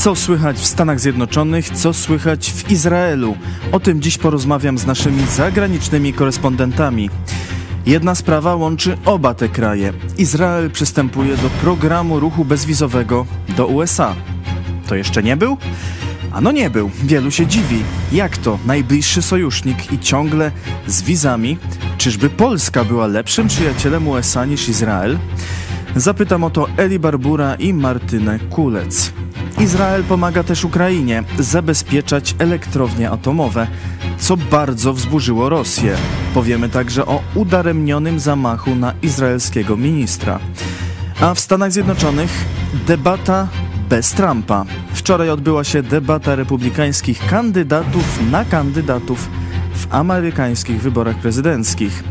Co słychać w Stanach Zjednoczonych, co słychać w Izraelu? O tym dziś porozmawiam z naszymi zagranicznymi korespondentami. Jedna sprawa łączy oba te kraje. Izrael przystępuje do programu ruchu bezwizowego do USA. To jeszcze nie był? Ano nie był. Wielu się dziwi. Jak to? Najbliższy sojusznik i ciągle z wizami? Czyżby Polska była lepszym przyjacielem USA niż Izrael? Zapytam o to Eli Barbura i Martynę Kulec. Izrael pomaga też Ukrainie zabezpieczać elektrownie atomowe, co bardzo wzburzyło Rosję. Powiemy także o udaremnionym zamachu na izraelskiego ministra. A w Stanach Zjednoczonych debata bez Trumpa. Wczoraj odbyła się debata republikańskich kandydatów na kandydatów w amerykańskich wyborach prezydenckich.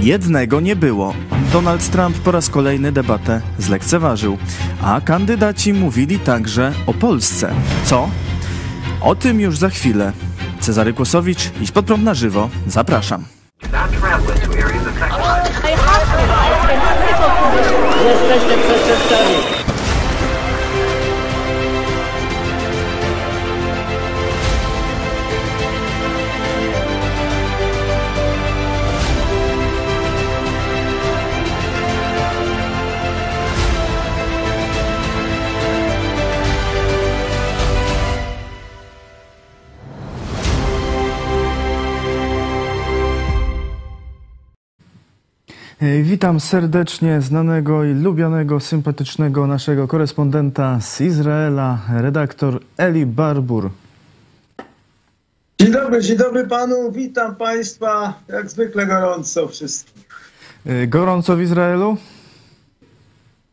Jednego nie było. Donald Trump po raz kolejny debatę zlekceważył, a kandydaci mówili także o Polsce. Co? O tym już za chwilę. Cezary Kłosowicz, idź pod prąd na żywo. Zapraszam. Witam serdecznie znanego i lubianego, sympatycznego naszego korespondenta z Izraela, redaktor Eli Barbur. Dzień dobry, dzień dobry panu, witam państwa, jak zwykle gorąco wszystkich. Y, gorąco w Izraelu?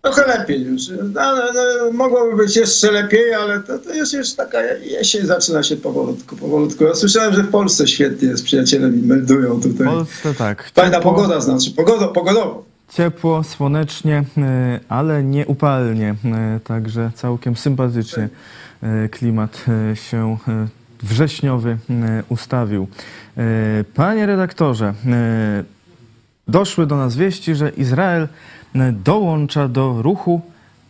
Trochę lepiej już. No, no, mogłoby być jeszcze lepiej, ale to, to jest już taka jesień zaczyna się powolutku, powolutku. Ja słyszałem, że w Polsce świetnie jest, przyjaciele mi meldują tutaj. W Polsce tak. Fajna Ciepło, pogoda znaczy, pogoda, pogodowo. Ciepło, słonecznie, y, ale nie upalnie, y, także całkiem sympatycznie y, klimat się wrześniowy ustawił. Panie redaktorze, doszły do nas wieści, że Izrael dołącza do ruchu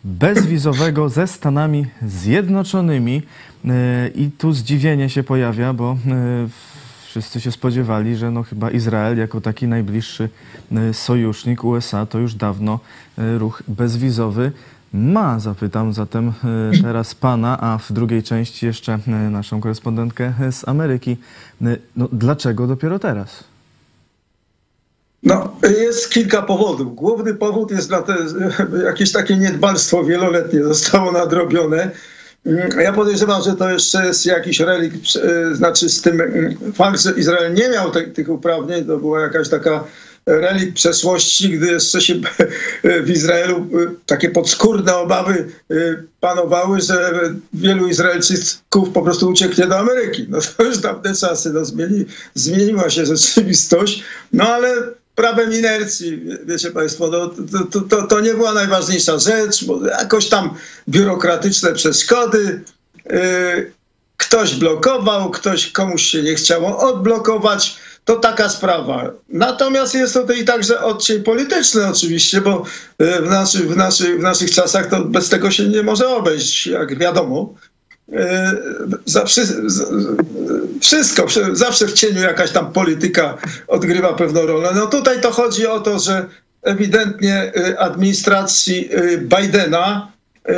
bezwizowego ze Stanami Zjednoczonymi. E, I tu zdziwienie się pojawia, bo e, wszyscy się spodziewali, że no chyba Izrael jako taki najbliższy e, sojusznik USA to już dawno ruch bezwizowy ma. Zapytam zatem teraz pana, a w drugiej części jeszcze naszą korespondentkę z Ameryki. No, dlaczego dopiero teraz? No, jest kilka powodów. Główny powód jest na te, jakieś takie niedbalstwo wieloletnie zostało nadrobione. Ja podejrzewam, że to jeszcze jest jakiś relikt, e, znaczy z tym mm, fakt, że Izrael nie miał te, tych uprawnień, to była jakaś taka relikt przeszłości, gdy jeszcze się w Izraelu e, takie podskórne obawy e, panowały, że wielu Izraelczyków po prostu ucieknie do Ameryki. No to już dawne czasy, no zmieni, zmieniła się rzeczywistość, no ale prawem inercji, wiecie Państwo, no, to, to, to, nie była najważniejsza rzecz, bo jakoś tam biurokratyczne przeszkody, yy, ktoś blokował, ktoś komuś się nie chciało odblokować, to taka sprawa. Natomiast jest to i także odcień polityczny oczywiście, bo yy, w, naszy, w, naszy, w naszych czasach to bez tego się nie może obejść, jak wiadomo. E, zawsze, wszystko, zawsze w cieniu jakaś tam polityka odgrywa pewną rolę. No tutaj to chodzi o to, że ewidentnie e, administracji e, Bidena,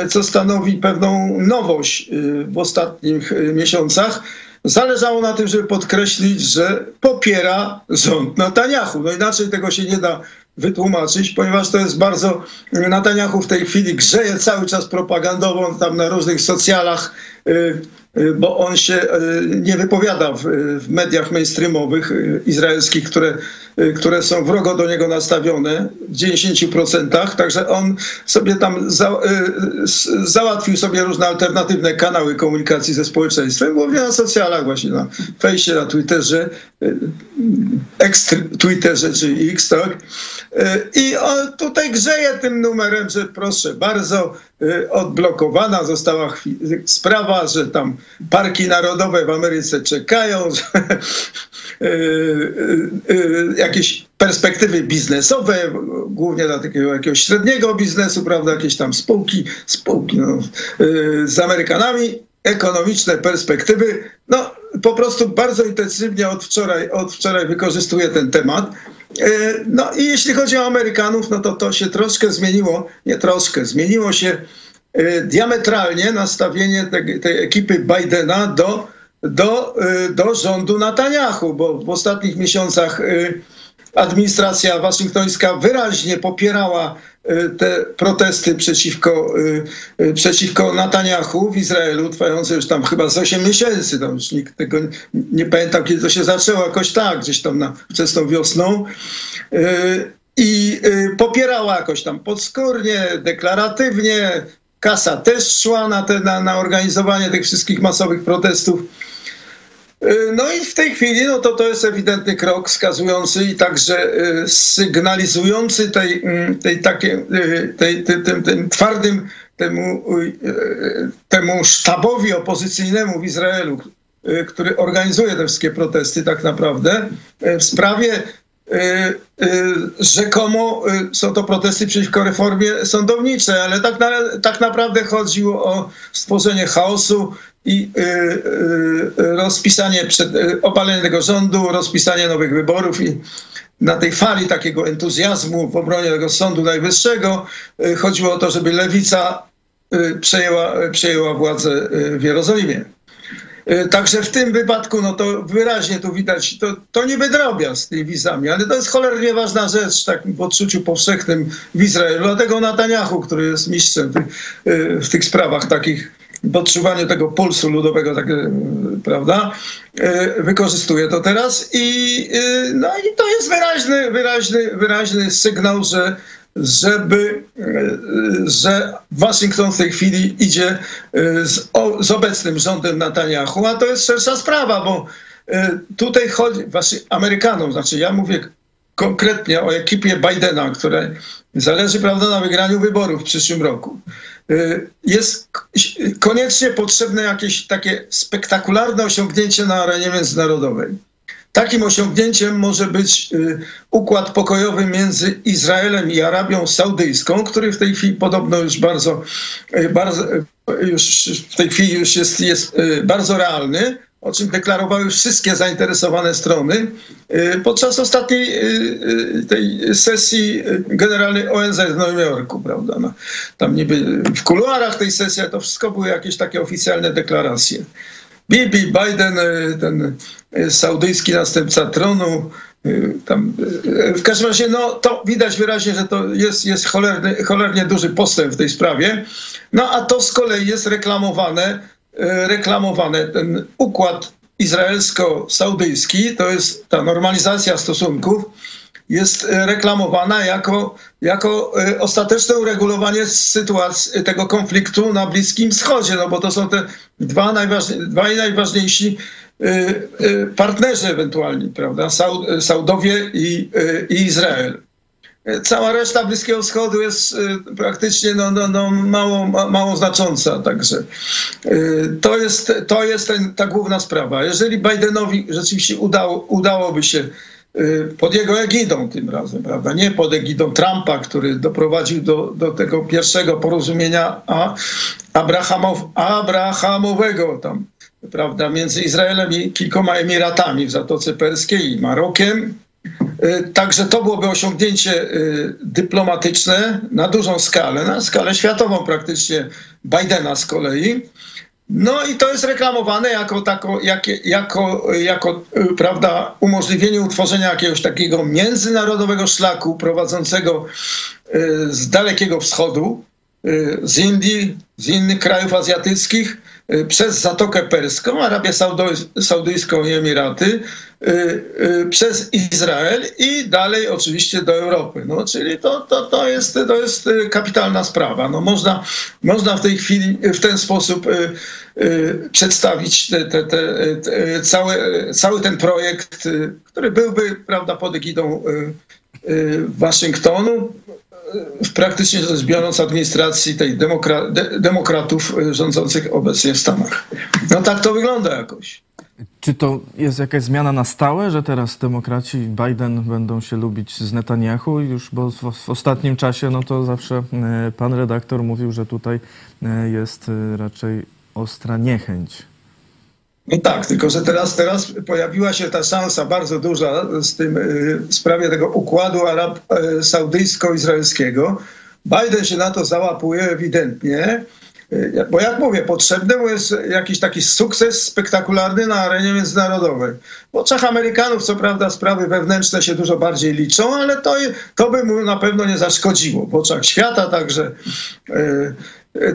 co stanowi pewną nowość w ostatnich miesiącach, zależało na tym, żeby podkreślić, że popiera rząd Netanyahu. No inaczej tego się nie da wytłumaczyć, ponieważ to jest bardzo. Netanyahu w tej chwili grzeje cały czas propagandową tam na różnych socjalach, y, y, bo on się y, nie wypowiada w, w mediach mainstreamowych izraelskich, które Y, które są wrogo do niego nastawione w 90%, także on sobie tam za, y, załatwił sobie różne alternatywne kanały komunikacji ze społeczeństwem, głównie na socjalach właśnie, na fejsie, na Twitterze, y, ex-Twitterze czy X, tak? I on tutaj grzeje tym numerem, że proszę bardzo, odblokowana, została sprawa, że tam parki narodowe w Ameryce czekają, że jakieś perspektywy biznesowe, głównie dla takiego jakiegoś średniego biznesu, prawda, jakieś tam spółki, spółki no, z Amerykanami, ekonomiczne perspektywy. No, po prostu bardzo intensywnie od wczoraj, od wczoraj wykorzystuję ten temat. E, no i jeśli chodzi o Amerykanów, no to to się troszkę zmieniło, nie troszkę, zmieniło się e, diametralnie nastawienie tej, tej ekipy Bidena do, do, e, do rządu Netanyahu, bo w ostatnich miesiącach administracja waszyngtońska wyraźnie popierała te protesty przeciwko, przeciwko Netanyahu w Izraelu, trwające już tam chyba z 8 miesięcy. Tam już nikt tego nie pamiętam, kiedy to się zaczęło, jakoś tak, gdzieś tam na wczesną wiosną. I popierała jakoś tam podskórnie, deklaratywnie. Kasa też szła na, te, na, na organizowanie tych wszystkich masowych protestów. Y, no i w tej chwili no to, to jest ewidentny krok wskazujący i także y, sygnalizujący tej, mm, tej, takie, y, tej, tej, tym, tym twardym temu, temu sztabowi opozycyjnemu w Izraelu, który organizuje te wszystkie protesty tak naprawdę w sprawie rzekomo są to protesty przeciwko reformie sądowniczej, ale tak, na, tak naprawdę chodziło o stworzenie chaosu, i y, y, rozpisanie, przed, y, obalenie tego rządu, rozpisanie nowych wyborów i na tej fali takiego entuzjazmu w obronie tego Sądu Najwyższego chodziło o to, żeby lewica przejęła, przejęła władzę w Jerozolimie. Także w tym wypadku, no to wyraźnie tu widać, to, to niby drobiazg z tymi wizami, ale to jest cholernie ważna rzecz w takim odczuciu powszechnym w Izraelu. Dlatego Netanyahu, który jest mistrzem w tych, w tych sprawach takich w odczuwaniu tego pulsu ludowego, tak, e, prawda, e, wykorzystuje to teraz i, e, no i to jest wyraźny, wyraźny, wyraźny sygnał, że żeby, że Waszyngton w tej chwili idzie z, z obecnym rządem Netanyahu, a to jest szersza sprawa, bo tutaj chodzi, Amerykanom, znaczy ja mówię konkretnie o ekipie Bidena, której zależy prawda, na wygraniu wyborów w przyszłym roku. Jest koniecznie potrzebne jakieś takie spektakularne osiągnięcie na arenie międzynarodowej. Takim osiągnięciem może być y, układ pokojowy między Izraelem i Arabią Saudyjską, który w tej chwili podobno już bardzo, y, bardzo już w tej chwili już jest, jest bardzo realny o czym deklarowały wszystkie zainteresowane strony y, podczas ostatniej y, y, tej sesji generalnej ONZ w Nowym Jorku, prawda? No, tam niby w kuluarach tej sesji to wszystko były jakieś takie oficjalne deklaracje. Bibi, Biden, ten saudyjski następca tronu, tam, w każdym razie, no to widać wyraźnie, że to jest, jest cholerny, cholernie duży postęp w tej sprawie. No a to z kolei jest reklamowane E, reklamowane. Ten układ izraelsko-saudyjski, to jest ta normalizacja stosunków, jest e, reklamowana jako, jako e, ostateczne uregulowanie sytuacji tego konfliktu na Bliskim Wschodzie, no bo to są te dwa najważniejsi, dwaj najważniejsi partnerzy ewentualni, prawda, Saudowie i, i Izrael cała reszta Bliskiego Wschodu jest praktycznie no, no, no mało, mało znacząca. Także to jest, to jest ten, ta główna sprawa. Jeżeli Bidenowi rzeczywiście udało, udałoby się pod jego egidą tym razem, prawda? Nie pod egidą Trumpa, który doprowadził do, do tego pierwszego porozumienia a Abrahamow, Abrahamowego tam, prawda, między Izraelem i kilkoma emiratami w Zatoce Perskiej i Marokiem Y, także to byłoby osiągnięcie y, dyplomatyczne na dużą skalę, na skalę światową praktycznie Bidena z kolei. No i to jest reklamowane jako, tako, jak, jako, jako y, prawda, umożliwienie utworzenia jakiegoś takiego międzynarodowego szlaku prowadzącego z Dalekiego Wschodu, z Indii, z innych krajów azjatyckich, Y, przez Zatokę Perską, Arabię Saudyjską i Emiraty, y, y, przez Izrael i dalej oczywiście do Europy. No, czyli to, to, to, jest, to jest kapitalna sprawa. No, można, można w tej chwili w ten sposób przedstawić te, te, te, cały, cały ten projekt, który byłby prawda, pod egidą Waszyngtonu, praktycznie rzecz biorąc administracji tej demokra, de, demokratów rządzących obecnie w Stanach. No tak to wygląda jakoś. Czy to jest jakaś zmiana na stałe, że teraz demokraci Biden będą się lubić z Netanyahu już, bo w, w ostatnim czasie no to zawsze e, pan redaktor mówił, że tutaj e, jest raczej ostra niechęć. No tak, tylko że teraz, teraz pojawiła się ta szansa bardzo duża z tym, w sprawie tego układu arab saudyjsko-izraelskiego. Biden się na to załapuje ewidentnie. E, bo jak mówię, potrzebny mu jest jakiś taki sukces spektakularny na arenie międzynarodowej. W oczach Amerykanów, co prawda, sprawy wewnętrzne się dużo bardziej liczą, ale to, to by mu na pewno nie zaszkodziło. W oczach świata także. Yy,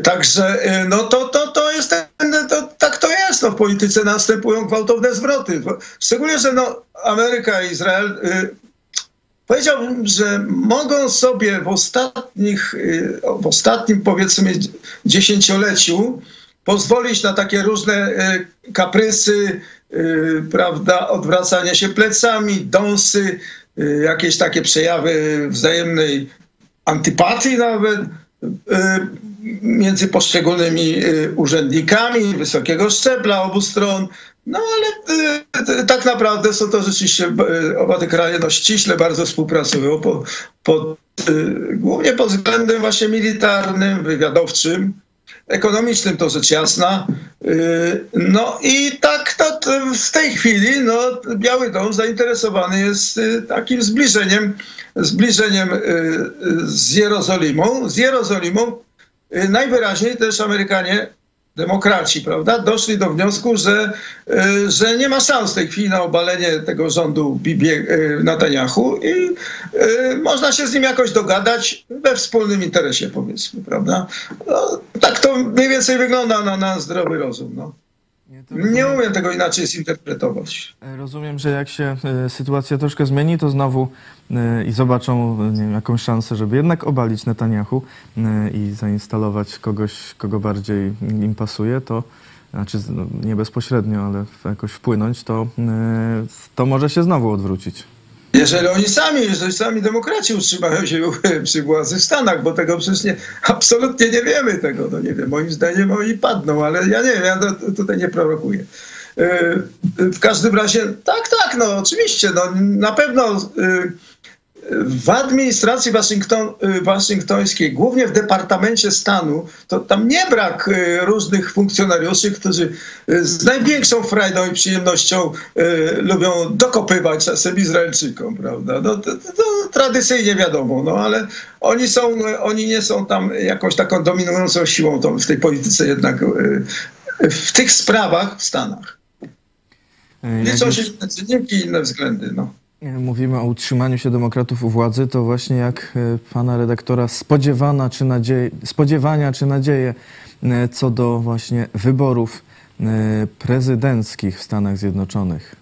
także no to, to, to jest ten, to, tak to jest. No, w polityce następują gwałtowne zwroty. Szczególnie, że no, Ameryka i Izrael yy, Powiedziałbym, że mogą sobie w ostatnich, y, w ostatnim powiedzmy dziesięcioleciu pozwolić na takie różne y, kaprysy, y, prawda, odwracanie się plecami, dąsy, jakieś takie przejawy wzajemnej antypatii nawet między poszczególnymi urzędnikami wysokiego szczebla obu stron. No ale y, tak naprawdę są to rzeczywiście y, oba te kraje no, ściśle bardzo współpracują, po, po, y, głównie pod względem właśnie militarnym, wywiadowczym, ekonomicznym to rzecz jasna. No i tak to w tej chwili no, Biały Dom zainteresowany jest takim zbliżeniem, zbliżeniem z Jerozolimą. Z Jerozolimą najwyraźniej też Amerykanie demokraci, prawda, doszli do wniosku, że, e, że nie ma szans w tej chwili na obalenie tego rządu Bibie, e, Netanyahu i można się z nim jakoś dogadać we wspólnym interesie, powiedzmy, prawda. No, tak to mniej więcej wygląda na, na zdrowy rozum. No. Nie, umiem tego inaczej zinterpretować. Rozumiem, że jak się sytuacja troszkę zmieni, to znowu i zobaczą wiem, jakąś szansę, żeby jednak obalić Netanyahu i zainstalować kogoś, kogo bardziej im pasuje, to znaczy no, nie bezpośrednio, ale jakoś wpłynąć, to, to może się znowu odwrócić. Jeżeli oni sami, jeżeli sami demokraci utrzymają się przy władzy w Stanach, bo tego przecież nie, absolutnie nie wiemy tego, no nie wiem, moim zdaniem oni padną, ale ja nie wiem, ja tutaj nie prorokuję. W każdym razie, tak, tak, no oczywiście, no na pewno w administracji Waszyngton, y, waszyngtońskiej, głównie w Departamencie Stanu, to tam nie brak y, różnych funkcjonariuszy, którzy y, z największą frajdą i przyjemnością lubią dokopywać czasem Izraelczykom, prawda? No, to, to, to tradycyjnie wiadomo, no ale oni, są, oni nie są tam jakąś taką dominującą siłą w tej polityce jednak w tych sprawach w Stanach. Liczą się inne czynniki i inne względy, no. Mówimy o utrzymaniu się demokratów u władzy, to właśnie jak e, pana redaktora spodziewana czy nadzieje, spodziewania czy nadzieje e, co do właśnie wyborów e, prezydenckich w Stanach Zjednoczonych?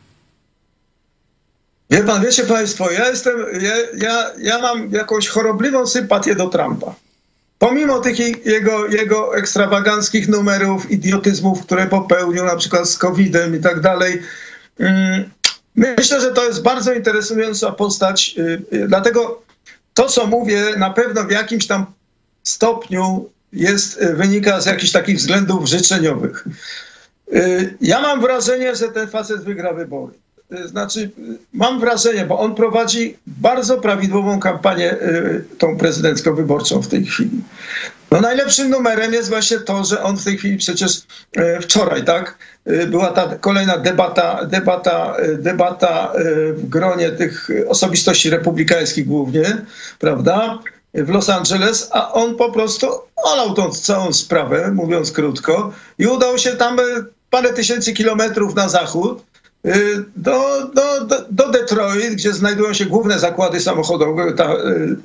Wie pan, wiecie państwo, ja jestem, ja, ja, ja mam jakąś chorobliwą sympatię do Trumpa. Pomimo tych jego, jego ekstrawaganckich numerów, idiotyzmów, które popełnił, na przykład z COVID-em i tak dalej, mm, Myślę, że to jest bardzo interesująca postać, y, y, dlatego to, co mówię, na pewno w jakimś tam stopniu jest, y, wynika z jakichś takich względów życzeniowych. Ja mam wrażenie, że ten facet wygra wybory. Znaczy, mam wrażenie, bo on prowadzi bardzo prawidłową kampanię, tą prezydencką wyborczą w tej chwili. No najlepszym numerem jest właśnie to, że on w tej chwili przecież wczoraj, tak, Y, była ta kolejna debata, debata, y, debata w gronie tych osobistości republikańskich głównie, prawda, w Los Angeles, a on po prostu olał tą całą sprawę, mówiąc krótko, i udał się tam parę tysięcy kilometrów na zachód, do, do, do Detroit, gdzie znajdują się główne zakłady samochodowe, ta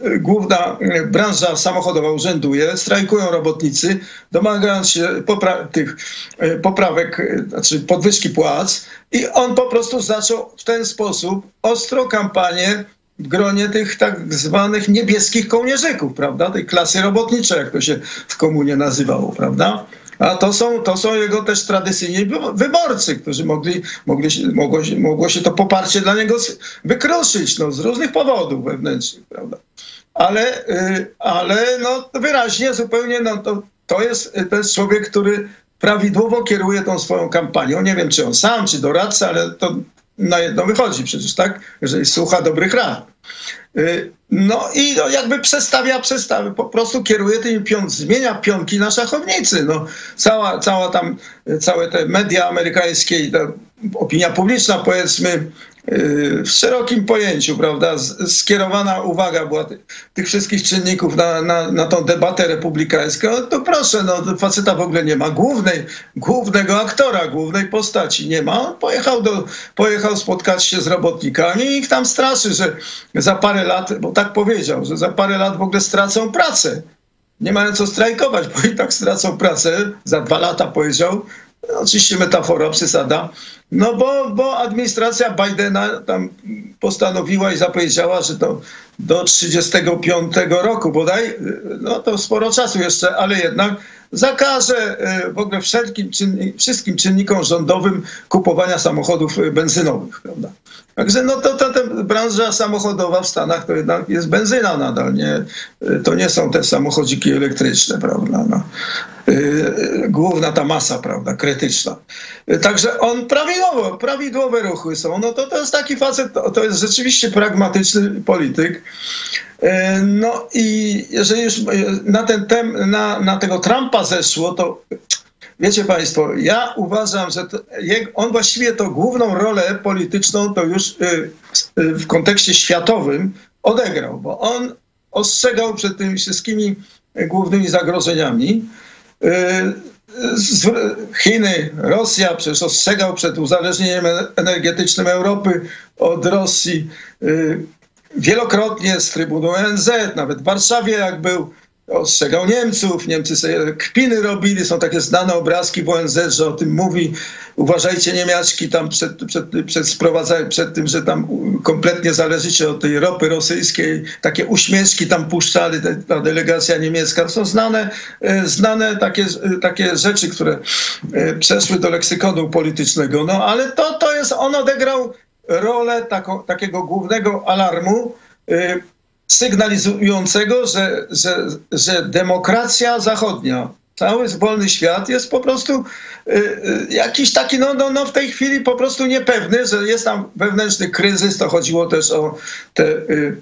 y, główna branża samochodowa urzęduje, strajkują robotnicy, domagając się popra tych y, poprawek, znaczy podwyżki płac i on po prostu zaczął w ten sposób ostro kampanię w gronie tych tak zwanych niebieskich kołnierzyków, prawda, tej klasy robotniczej, jak to się w komunie nazywało, prawda. A to są, to są jego też tradycyjni wyborcy, którzy mogli, mogli, mogło, mogło się to poparcie dla niego wykruszyć no, z różnych powodów wewnętrznych, prawda? ale, ale no wyraźnie zupełnie no to, to, jest, to jest człowiek, który prawidłowo kieruje tą swoją kampanią. Nie wiem, czy on sam, czy doradca, ale to na jedno wychodzi przecież, tak? Jeżeli słucha dobrych rad. Y, no i no jakby przestawia, przestawia, po prostu kieruje tymi pion, zmienia pionki na szachownicy. No, cała, cała tam, całe te media amerykańskie i opinia publiczna powiedzmy w szerokim pojęciu, prawda, skierowana uwaga była tych, wszystkich czynników na, na, na tą debatę republikańską, to proszę, no faceta w ogóle nie ma głównej, głównego aktora, głównej postaci nie ma. On pojechał, do, pojechał spotkać się z robotnikami i ich tam straszy, że za parę lat, bo tak powiedział, że za parę lat w ogóle stracą pracę. Nie mają co strajkować, bo i tak stracą pracę. Za dwa lata powiedział, oczywiście metafora, przesada, no bo, bo administracja Bidena tam postanowiła i zapowiedziała, że to do 35 roku bodaj, no to sporo czasu jeszcze, ale jednak zakaże e, w ogóle wszelkim wszystkim czynnikom rządowym kupowania samochodów benzynowych, prawda? Także no to, to branża samochodowa w Stanach to jednak jest benzyna nadal, nie? E, to nie są te samochodziki elektryczne, prawda? No. E, główna ta masa, prawda, krytyczna. Także on prawidłowo, prawidłowe ruchy są. No to, to jest taki facet, to, to jest rzeczywiście pragmatyczny polityk. E, no i jeżeli już na ten tem, na, na tego Trumpa zeszło, to wiecie Państwo, ja uważam, że to, on właściwie to główną rolę polityczną to już y, y, w kontekście światowym odegrał, bo on ostrzegał przed tymi wszystkimi głównymi zagrożeniami. Y, Chiny, Rosja przecież ostrzegał przed uzależnieniem energetycznym Europy od Rosji. Wielokrotnie z trybuny ONZ, nawet w Warszawie jak był, ostrzegał Niemców, Niemcy sobie kpiny robili, są takie znane obrazki w ONZ, że o tym mówi, uważajcie niemiaczki tam przed, przed, przed, przed tym, że tam kompletnie zależycie od tej ropy rosyjskiej, takie uśmieszki tam puszczali, ta delegacja niemiecka, to są znane, e, znane takie, takie rzeczy, które e, przeszły do leksykonu politycznego, no ale to, to jest, on odegrał rolę tako, takiego głównego alarmu sygnalizującego, że, że, że demokracja zachodnia, cały wolny świat jest po prostu y, y, jakiś taki, no, no, no w tej chwili po prostu niepewny, że jest tam wewnętrzny kryzys. To chodziło też o te y,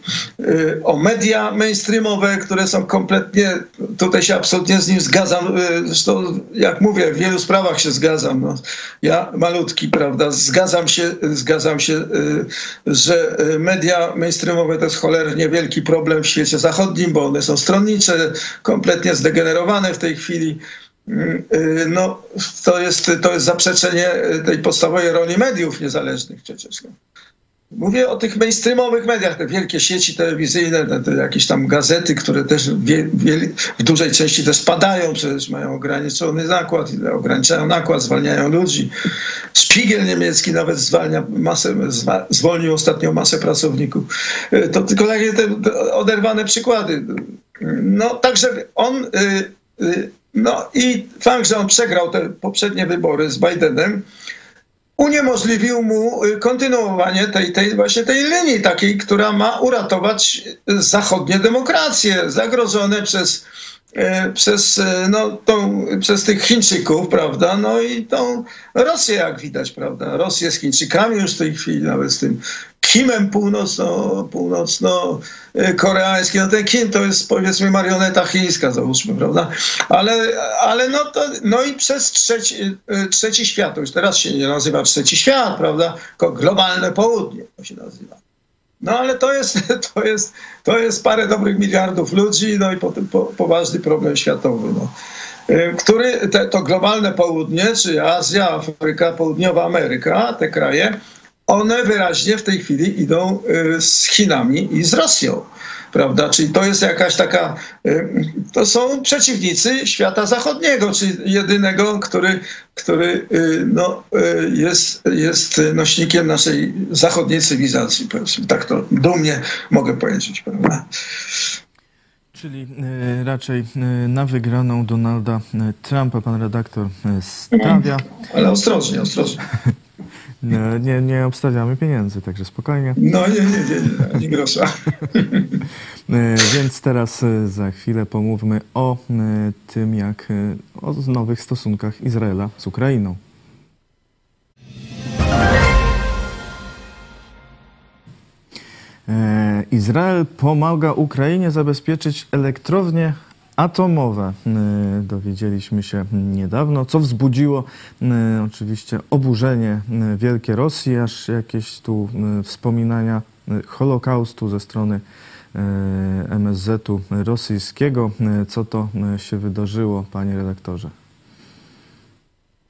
o media mainstreamowe, które są kompletnie, tutaj się absolutnie z nim zgadzam. Zresztą, jak mówię, w wielu sprawach się zgadzam. No, ja malutki, prawda, zgadzam się, zgadzam się, że media mainstreamowe to jest cholernie wielki problem w świecie zachodnim, bo one są stronnicze, kompletnie zdegenerowane w tej chwili Y, no, to jest, to jest zaprzeczenie tej podstawowej roli mediów niezależnych przecież. No. Mówię o tych mainstreamowych mediach, te wielkie sieci telewizyjne, te, te jakieś tam gazety, które też wie, wie, w dużej części też spadają, przecież mają ograniczony nakład, ograniczają nakład, zwalniają ludzi. Szpigiel niemiecki nawet zwalnia masę, zwolnił ostatnio masę pracowników. Y, to tylko takie te oderwane przykłady. No także on y, no i fakt, że on przegrał te poprzednie wybory z Bidenem, uniemożliwił mu y, kontynuowanie tej, tej właśnie tej linii takiej, która ma uratować zachodnie demokracje zagrożone przez przez, e, no, tą, przez tych Chińczyków, prawda, no i tą Rosję, jak widać, prawda, Rosję z Chińczykami już w tej chwili, nawet z tym Kimem północno, północno-koreańskim, no ten Kim to jest powiedzmy marioneta chińska, załóżmy, prawda, ale, ale no, to, no i przez trzeci, e, trzeci świat, to już teraz się nie nazywa trzeci świat, prawda, tylko globalne południe to się nazywa. No ale to jest, to jest, to jest parę dobrych miliardów ludzi, no i potem po, poważny problem światowy. No. Y, który te, to globalne południe, czy Azja, Afryka, Południowa Ameryka, te kraje, one wyraźnie w tej chwili idą y, z Chinami i z Rosją prawda? Czyli to jest jakaś taka, y, to są przeciwnicy świata zachodniego, czyli jedynego, który, który y, no, y, jest, jest nośnikiem naszej zachodniej cywilizacji, powiedzmy. Tak to dumnie mogę powiedzieć, prawda? Czyli raczej na wygraną Donalda Trumpa pan redaktor stawia. Ale ostrożnie, ostrożnie. Nie, nie, nie obstawiamy pieniędzy, także spokojnie. No nie, nie, nie, nie ani grosza. E, Więc teraz e, za chwilę pomówmy o e, tym, jak o nowych stosunkach Izraela z Ukrainą. Izrael pomaga Ukrainie zabezpieczyć elektrownie atomowe. E, Dowiedzieliśmy się niedawno, co wzbudziło e, oczywiście oburzenie e, wielkie Rosji, aż jakieś tu wspominania Holokaustu ze strony MSZ-u rosyjskiego. Co to się wydarzyło, panie redaktorze?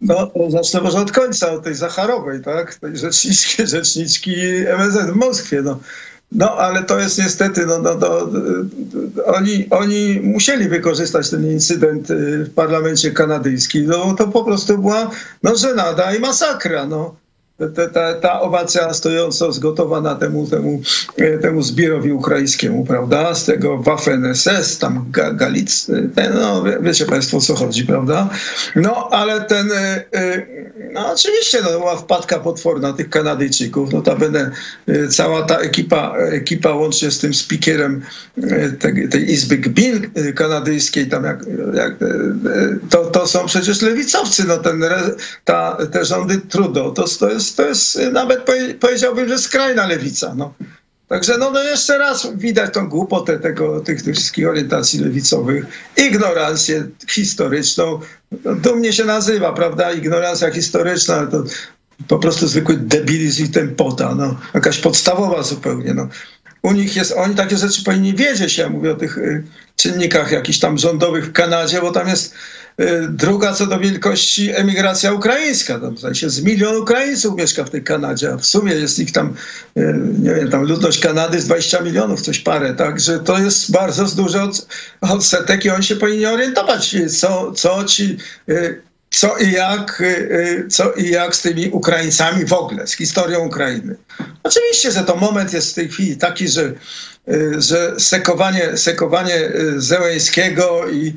No, zacznę może od końca, od tej Zacharowej, tak? Tej rzeczniczki, rzeczniczki MSZ w Moskwie, no. No, ale to jest niestety, no, no, no, oni, oni musieli wykorzystać ten incydent y, w parlamencie kanadyjskim. No, to po prostu była no, żenada i masakra. No. Ta, ta, ta owacja stojąco zgotowana temu, temu, e, temu zbiorowi ukraińskiemu, prawda? Z tego Waffen SS, tam Ga- Galic, ten, no wie- wiecie Państwo o co chodzi, prawda? No ale ten, e, e, no oczywiście no, była wpadka potworna tych Kanadyjczyków, notabene e, cała ta ekipa, ekipa łącznie z tym speakerem e, tej, tej Izby Gbin e, kanadyjskiej, tam jak, jak, e, e, to, to są przecież lewicowcy, no ten, ta, te rządy Trudeau, to, to, jest, to jest e, nawet powie- powiedziałbym, że skrajna lewica, no. Także no, no jeszcze raz widać tą głupotę tego, tych, tych wszystkich orientacji lewicowych, ignorancję historyczną. No, dumnie się nazywa, prawda? Ignorancja historyczna, to po prostu zwykły debilizm i tempota, no. Jakaś podstawowa zupełnie, no. U nich jest, oni takie rzeczy powinni wiedzieć, ja mówię o tych y, czynnikach jakichś tam rządowych w Kanadzie, bo tam jest y, druga co do wielkości emigracja ukraińska. Tam w sensie z milion Ukraińców mieszka w tej Kanadzie, a w sumie jest ich tam, y, nie wiem, tam ludność Kanady jest 20 milionów, coś parę, także to jest bardzo duży od- odsetek i oni się powinni orientować, y, co, co ci y, co i jak, y, y, co i jak z tymi Ukraińcami w ogóle, z historią Ukrainy. Oczywiście, że to moment jest w tej chwili taki, że, y, że sekowanie, sekowanie Zełęńskiego i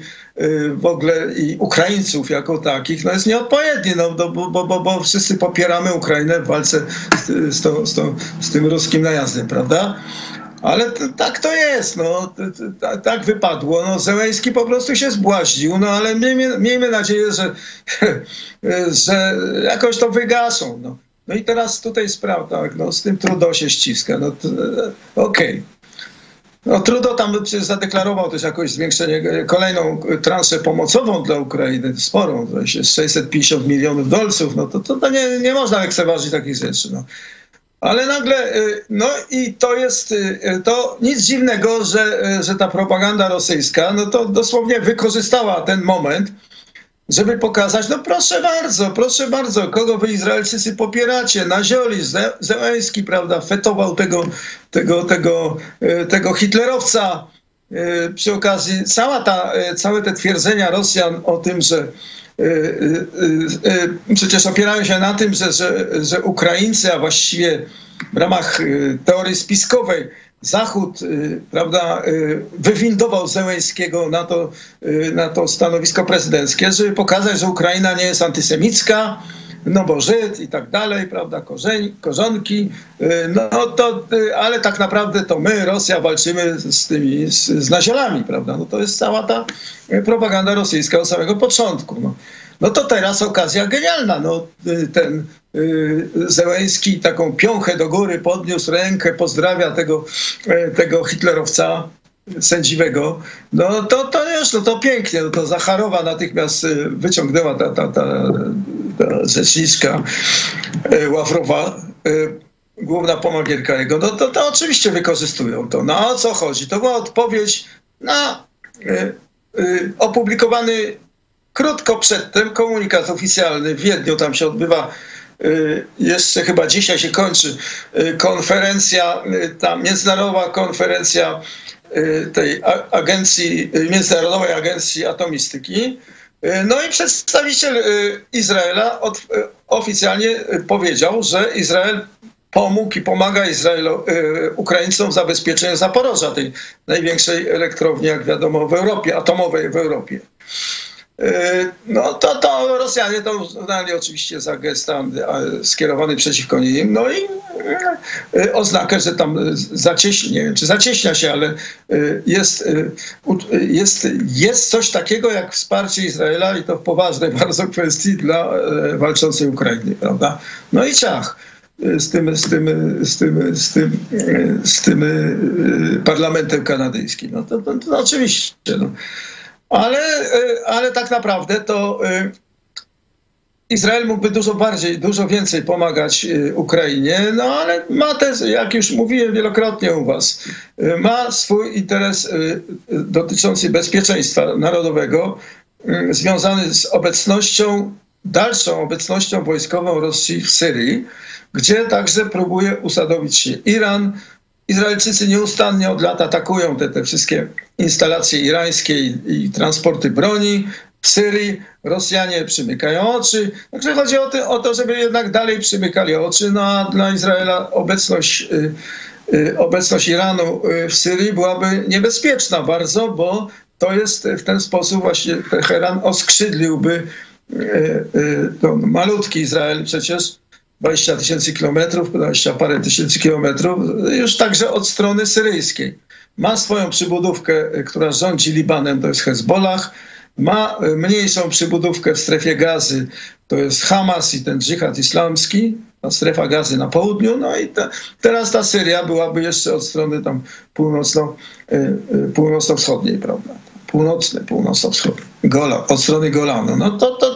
w ogóle i Ukraińców jako takich no jest nieodpowiednie, no, bo, bo, bo, bo wszyscy popieramy Ukrainę w walce z, z, z, z tym ruskim najazdem, prawda? Ale tak to jest, no, tak wypadło. No, Zełęński po prostu się zbłaździł, no ale miejmy, miejmy nadzieję, że, że jakoś to wygaszą. No. no i teraz tutaj sprawa, tak, no, z tym Trudeau się ściska. No, okej. No Trudeau tam zadeklarował też jakoś zwiększenie, kolejną transzę pomocową dla Ukrainy, sporą, to jest 650 milionów dolców, no to, to, to nie, nie można lekceważyć takich rzeczy. No. Ale nagle, y, no i to jest, y, to nic dziwnego, że, y, że ta propaganda rosyjska, no to dosłownie wykorzystała ten moment, żeby pokazać, no proszę bardzo, proszę bardzo, kogo wy Izraelczycy popieracie? Nazioli, Ze- Zełenski, prawda, fetował tego, tego, tego, y, tego hitlerowca. Y, Przy okazji cała ta, y, całe te twierdzenia Rosjan o tym, że y, y, y, y, przecież opierają się na tym, że, że, że Ukraińcy, a właściwie w ramach y, teorii spiskowej Zachód y, prawda, y, wywindował Zełęńskiego na to, y, na to stanowisko prezydenckie, żeby pokazać, że Ukraina nie jest antysemicka, no bo Żyd i tak dalej, prawda, korzeń, korzonki, no to, ale tak naprawdę to my, Rosja, walczymy z tymi, z, z naziolami, prawda, no to jest cała ta propaganda rosyjska od samego początku, no. No to teraz okazja genialna. No, y, ten y, Zełęński taką piąchę do góry podniósł rękę, pozdrawia tego, e, tego hitlerowca sędziwego. No to, to już, no to pięknie. No to Zacharowa natychmiast y, wyciągnęła ta, ta, ta, ta rzeczniczka y, Ławrowa, y, główna pomagierka jego. No to, to oczywiście wykorzystują to. No o co chodzi? To była odpowiedź na opublikowany krótko przedtem komunikat oficjalny w Wiedniu, tam się odbywa y, jeszcze chyba dzisiaj się kończy y, konferencja, y, ta międzynarodowa konferencja tej agencji, Międzynarodowej Agencji Atomistyki. No i przedstawiciel Izraela od, oficjalnie powiedział, że Izrael pomógł i pomaga Izraelo, Ukraińcom w zabezpieczeniu Zaporoża, tej największej elektrowni, jak wiadomo, w Europie, atomowej w Europie. No to, to Rosjanie to uznali oczywiście za gest skierowany przeciwko nim, no i oznakę, że tam zacieśnia, nie wiem czy zacieśnia się, ale jest, jest, jest coś takiego jak wsparcie Izraela i to w poważnej bardzo kwestii dla walczącej Ukrainy, prawda? No i ciach z tym, z tym, z tym, z tym, z tym parlamentem kanadyjskim. No to, to, to oczywiście. No. Ale, ale tak naprawdę to Izrael mógłby dużo bardziej, dużo więcej pomagać Ukrainie, no ale ma też, jak już mówiłem wielokrotnie u was, ma swój interes dotyczący bezpieczeństwa narodowego, związany z obecnością, dalszą obecnością wojskową Rosji w Syrii gdzie także próbuje usadowić się Iran. Izraelczycy nieustannie od lat atakują te, te wszystkie instalacje irańskie i, i transporty broni w Syrii. Rosjanie przymykają oczy. Także chodzi o, ty, o to, żeby jednak dalej przymykali oczy. No a dla Izraela obecność, y, y, obecność Iranu y, w Syrii byłaby niebezpieczna bardzo, bo to jest w ten sposób właśnie Teheran oskrzydliłby no, malutki Izrael przecież 20 tysięcy kilometrów, 20 parę tysięcy kilometrów, już także od strony syryjskiej. Ma swoją przybudówkę, która rządzi Libanem, to jest Hezbollah. Ma mniejszą przybudówkę w strefie gazy, to jest Hamas i ten dżihad islamski, ta strefa gazy na południu. No i ta, teraz ta Syria byłaby jeszcze od strony tam północno, y, y, północno-wschodniej, prawda? północny, północno-wschodni, Gola, od strony Golanu. No to, to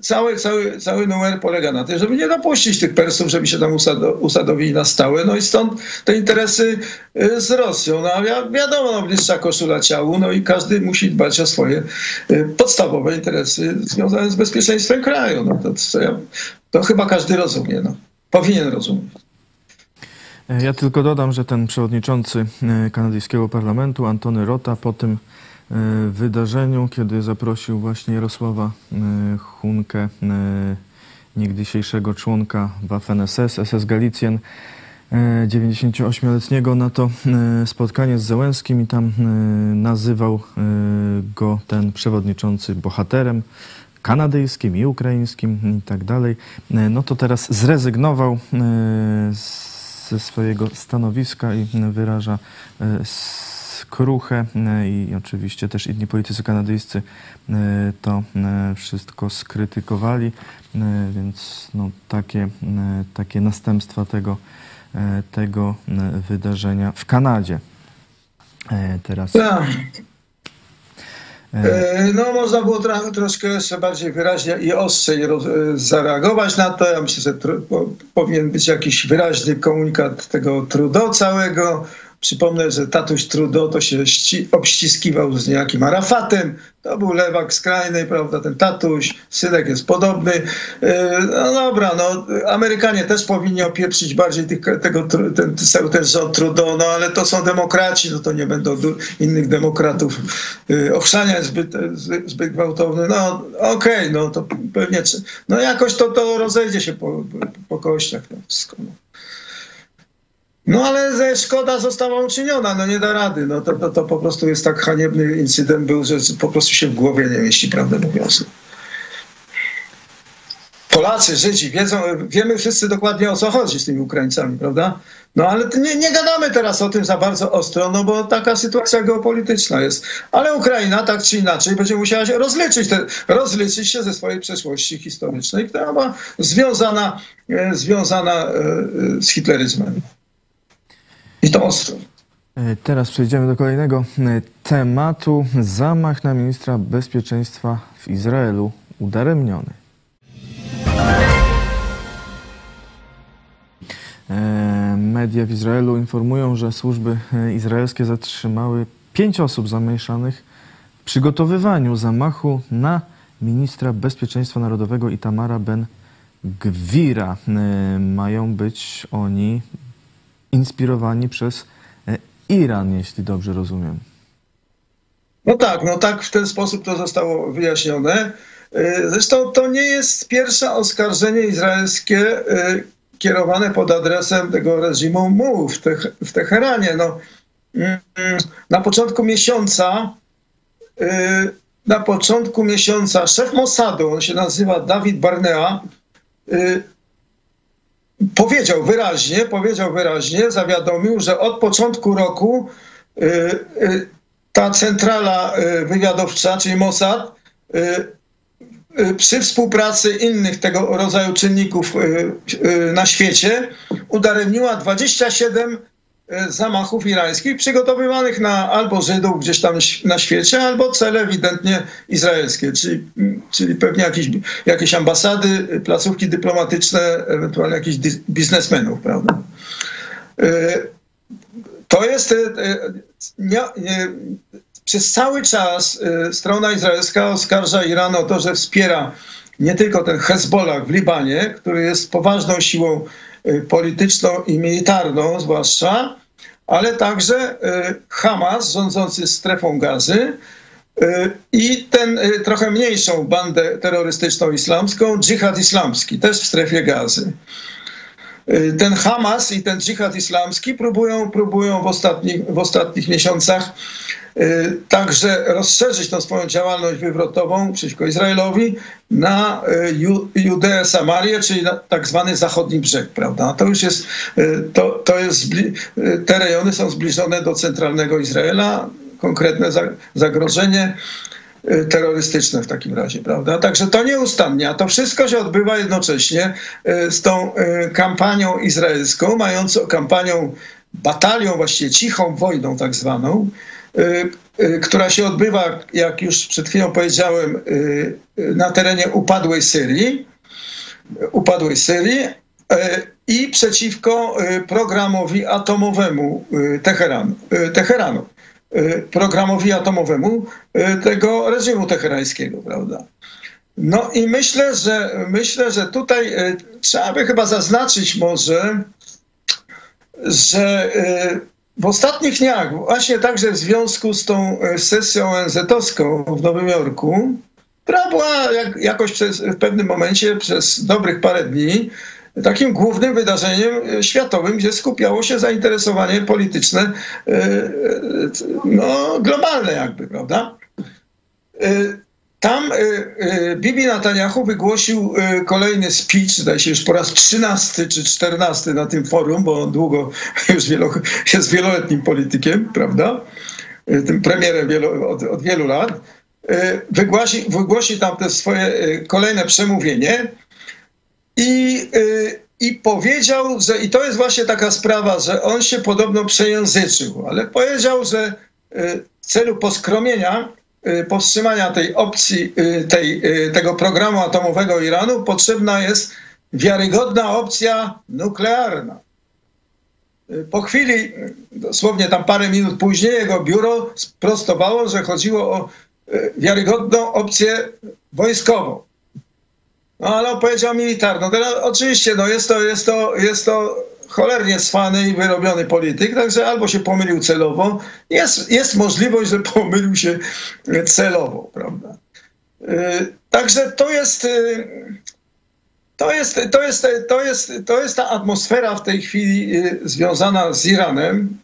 cały, cały, cały numer polega na tym, żeby nie dopuścić tych Persów, żeby się tam usado, usadowili na stałe. No i stąd te interesy y, z Rosją. No wi wiadomo, no, bliższa koszula ciału, no i każdy musi dbać o swoje y, podstawowe interesy związane z bezpieczeństwem kraju. No to, to, to chyba każdy rozumie, no. powinien rozumieć. Ja tylko dodam, że ten przewodniczący kanadyjskiego parlamentu, Antony Rota, po tym wydarzeniu, kiedy zaprosił właśnie Jarosława e, Hunkę, niegdysiejszego członka Waffen-SS, SS Galicjen, 98-letniego na to spotkanie z Zełenskim i tam nazywał go ten przewodniczący bohaterem kanadyjskim i ukraińskim i tak dalej. No to teraz zrezygnował ze swojego stanowiska i wyraża e, skruchę e, i oczywiście też inni politycy kanadyjscy e, to wszystko skrytykowali, więc no, takie, takie następstwa tego, tego wydarzenia w Kanadzie. Teraz. Tak. E, no, można było tra- troszkę jeszcze bardziej wyraźnie i ostrzej roz- e, zareagować na to. Ja myślę, że po- powinien być jakiś wyraźny komunikat tego trudo całego. Przypomnę, że tatuś Trudeau to się ści- obściskiwał z niejakim Arafatem. To był lewak skrajny, prawda, ten tatuś. Synek jest podobny. E, no dobra, no Amerykanie też powinni opieprzyć bardziej tych, tego, ten, ten rząd Trudeau, no ale to są demokraci, no to nie będą innych demokratów e, ochrzaniać zbyt, zbyt gwałtowny. No okej, okay, no to pewnie, no jakoś to, to rozejdzie się po, po kościach. No, wszystko, no. No ale ze szkoda została uczyniona, no nie da rady. No to, to, to po prostu jest tak haniebny incydent był, że po prostu się w głowie nie mieści, prawdę mówiąc. Polacy, Żydzi wiedzą, wiemy wszyscy dokładnie o co chodzi z tymi Ukraińcami, prawda? No ale nie, nie gadamy teraz o tym za bardzo ostro, no bo taka sytuacja geopolityczna jest. Ale Ukraina tak czy inaczej będzie musiała się rozliczyć, te, rozliczyć się ze swojej przeszłości historycznej, która była związana, e, związana e, z hitleryzmem. I to ostro. E, teraz przejdziemy do kolejnego e, tematu. Zamach na ministra bezpieczeństwa w Izraelu udaremniony. E, media w Izraelu informują, że służby izraelskie zatrzymały pięć osób zamieszanych w przygotowywaniu zamachu na ministra bezpieczeństwa narodowego Itamara Ben Gwira. Mają być oni inspirowani przez e, Iran, jeśli dobrze rozumiem. No tak, no tak w ten sposób to zostało wyjaśnione. E, zresztą to nie jest pierwsze oskarżenie izraelskie e, kierowane pod adresem tego reżimu MU w, Te w Teheranie. No, mm, na początku miesiąca na początku miesiąca szef Mossadu, on się nazywa Dawid Barnea, powiedział wyraźnie, powiedział wyraźnie, zawiadomił, że od początku roku ta centrala wywiadowcza, czyli Mossad, przy współpracy innych tego rodzaju czynników na świecie udaremniła 27 zamachów irańskich przygotowywanych na albo Żydów gdzieś tam na świecie, albo cele ewidentnie izraelskie, czyli, czyli pewnie jakieś, jakieś ambasady, placówki dyplomatyczne, ewentualnie jakichś biznesmenów, prawda? To jest nie, nie, przez cały czas strona izraelska oskarża Iran o to, że wspiera nie tylko ten Hezbollah w Libanie, który jest poważną siłą polityczną i militarną zwłaszcza, ale także Hamas rządzący strefą gazy i ten trochę mniejszą bandę terrorystyczną islamską, dżihad islamski, też w strefie gazy. Ten Hamas i ten dżihad islamski próbują, próbują w, ostatnich, w ostatnich miesiącach także rozszerzyć tą swoją działalność wywrotową przeciwko Izraelowi na Judeę, Samarię, czyli na tak zwany zachodni brzeg, prawda? To już jest, to, to jest, te rejony są zbliżone do centralnego Izraela, konkretne zagrożenie terrorystyczne w takim razie, prawda? Także to nieustannie, a to wszystko się odbywa jednocześnie z tą kampanią izraelską, mającą kampanią, batalią, właściwie cichą wojną tak zwaną, która się odbywa, jak już przed chwilą powiedziałem, na terenie upadłej Syrii, upadłej Syrii i przeciwko programowi atomowemu. Teheranu programowi atomowemu tego reżimu teherańskiego, prawda? No i myślę, że myślę, że tutaj trzeba by chyba zaznaczyć może, że w ostatnich dniach, właśnie także w związku z tą sesją ONZ-owską w Nowym Jorku, która była jak, jakoś przez, w pewnym momencie przez dobrych parę dni takim głównym wydarzeniem światowym, gdzie skupiało się zainteresowanie polityczne, no, globalne jakby, prawda? Tam Bibi Netanyahu wygłosił kolejny speech, zdaje się już po raz 13 czy 14 na tym forum, bo on długo już wielo, jest wieloletnim politykiem, prawda? Tym premierem wielo, od, od, wielu lat. Wygłosi, wygłosi tam te swoje kolejne przemówienie i, i powiedział, że i to jest właśnie taka sprawa, że on się podobno przejęzyczył, ale powiedział, że w celu poskromienia powstrzymania tej opcji, tej, tego programu atomowego Iranu potrzebna jest wiarygodna opcja nuklearna. Po chwili, dosłownie tam parę minut później, jego biuro sprostowało, że chodziło o wiarygodną opcję wojskową. No ale on powiedział militarną. Teraz oczywiście no jest, to, jest, to, jest to cholernie swany i wyrobiony polityk, także albo się pomylił celowo, jest, jest możliwość, że pomylił się celowo, prawda? Także to jest, to jest, to jest, to jest, to jest ta atmosfera w tej chwili związana z Iranem.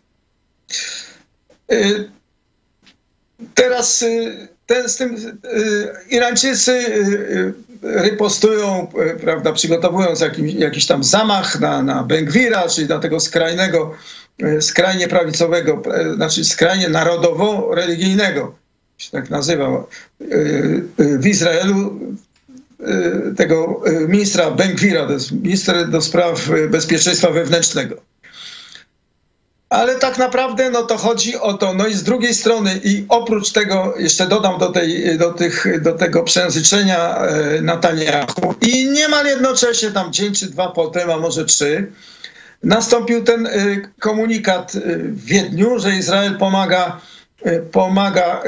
Teraz ten, z tym Irańczycy ripostują, prawda, przygotowując jakiś, jakiś tam zamach na, na Bengwira, czyli na tego skrajnego, skrajnie prawicowego, znaczy skrajnie narodowo-religijnego, się tak nazywa, w Izraelu tego ministra Bengwira, to jest minister do spraw bezpieczeństwa wewnętrznego. Ale tak naprawdę no to chodzi o to. No i z drugiej strony, i oprócz tego, jeszcze dodam do, tej, do, tych, do tego przejęzyczenia Netanyahu i niemal jednocześnie tam dzień czy dwa potem, a może trzy, nastąpił ten komunikat w Wiedniu, że Izrael pomaga, pomaga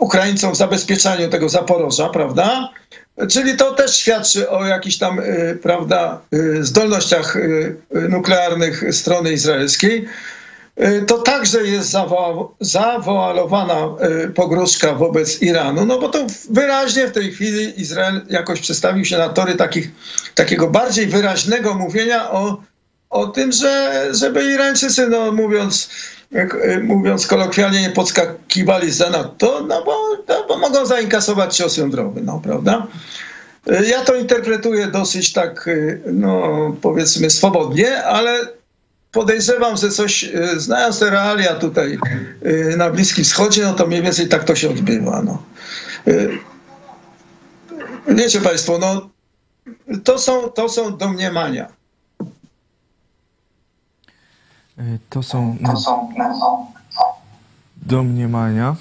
Ukraińcom w zabezpieczaniu tego Zaporoża, prawda? Czyli to też świadczy o jakichś tam, prawda, zdolnościach nuklearnych strony izraelskiej. To także jest zawoalowana pogróżka wobec Iranu, no bo to wyraźnie w tej chwili Izrael jakoś przestawił się na tory takich, takiego bardziej wyraźnego mówienia o, o tym, że żeby Irańczycy, no mówiąc, mówiąc kolokwialnie, nie podskakiwali za NATO, no bo to, bo mogą zainkasować cios jądrowy, no, prawda? Ja to interpretuję dosyć tak, no, powiedzmy, swobodnie, ale podejrzewam, że coś, znając te realia tutaj na Bliskim Wschodzie, no to mniej więcej tak to się odbywa. No. Wiecie Państwo, no, to są, to są domniemania. To są, domniemania,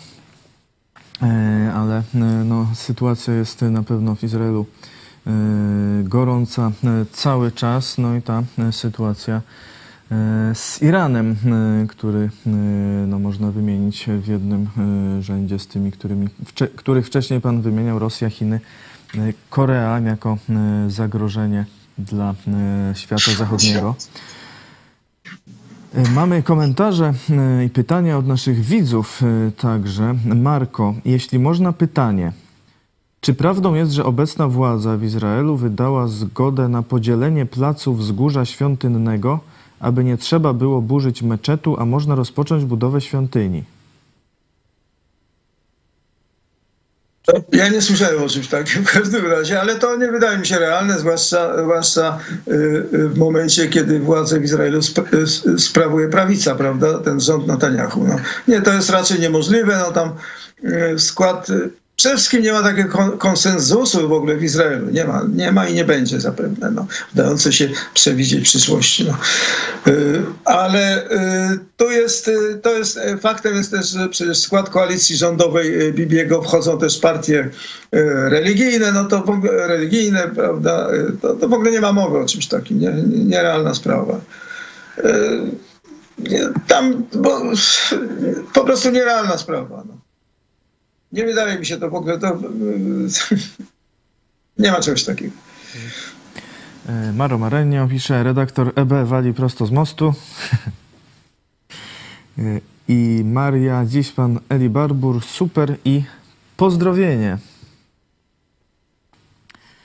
e, ale e, no, sytuacja jest na pewno w Izraelu e, gorąca cały czas. No i ta sytuacja z Iranem, który no, można wymienić w jednym rzędzie z tymi, którymi, których wcześniej pan wymieniał, Rosja, Chiny, Korea jako zagrożenie dla świata zachodniego. Mamy komentarze e, i pytania od naszych widzów e, także. Marko, jeśli można pytanie. Czy prawdą jest, że obecna władza w Izraelu wydała zgodę na podzielenie placu wzgórza świątynnego, aby nie trzeba było burzyć meczetu, a można rozpocząć budowę świątyni? Ja nie słyszałem o czymś takim w każdym razie, ale to nie wydaje mi się realne, zwłaszcza, zwłaszcza y, y, w momencie, kiedy władzę w Izraelu y, sprawuje prawica, prawda, ten rząd Netanyahu. No. Nie, to jest raczej niemożliwe, no tam skład Przede wszystkim nie ma takiego konsensusu w ogóle w Izraelu. Nie ma, nie ma i nie będzie zapewne, no, dające się przewidzieć przyszłości. No. Y, ale y, to jest, y, to jest faktem jest też, że przecież w skład koalicji rządowej Bibiego wchodzą też partie religijne, no to ogóle religijne, prawda, to, to w ogóle nie ma mowy o czymś takim, nie, nierealna sprawa. Tam bo, po prostu nierealna sprawa. No. Nie wydaje mi się to w ogóle. To, nie ma czegoś takiego. E, Maro Marenio pisze, redaktor EB wali prosto z mostu. E, I Maria, dziś pan Eli Barbur, super i pozdrowienie.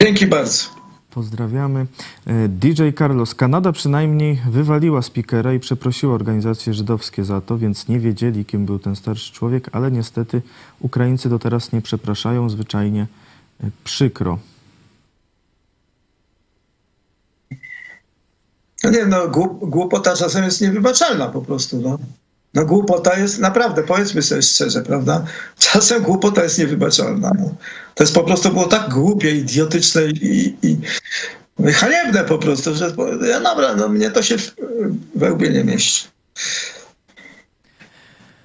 Dzięki bardzo. Pozdrawiamy. E, DJ Carlos. Kanada przynajmniej wywaliła speakera i przeprosiła organizacje żydowskie za to, więc nie wiedzieli, kim był ten starszy człowiek, ale niestety Ukraińcy do teraz nie przepraszają, zwyczajnie e, przykro. No nie, no głupota czasem jest niewybaczalna po prostu. No. No głupota jest naprawdę, powiedzmy sobie szczerze, prawda? Czasem głupota jest niewybaczalna. No. To jest po prostu było tak głupie, idiotyczne i, i, i haniebne po prostu, że ja dobra, no mnie to się we łbie nie mieści.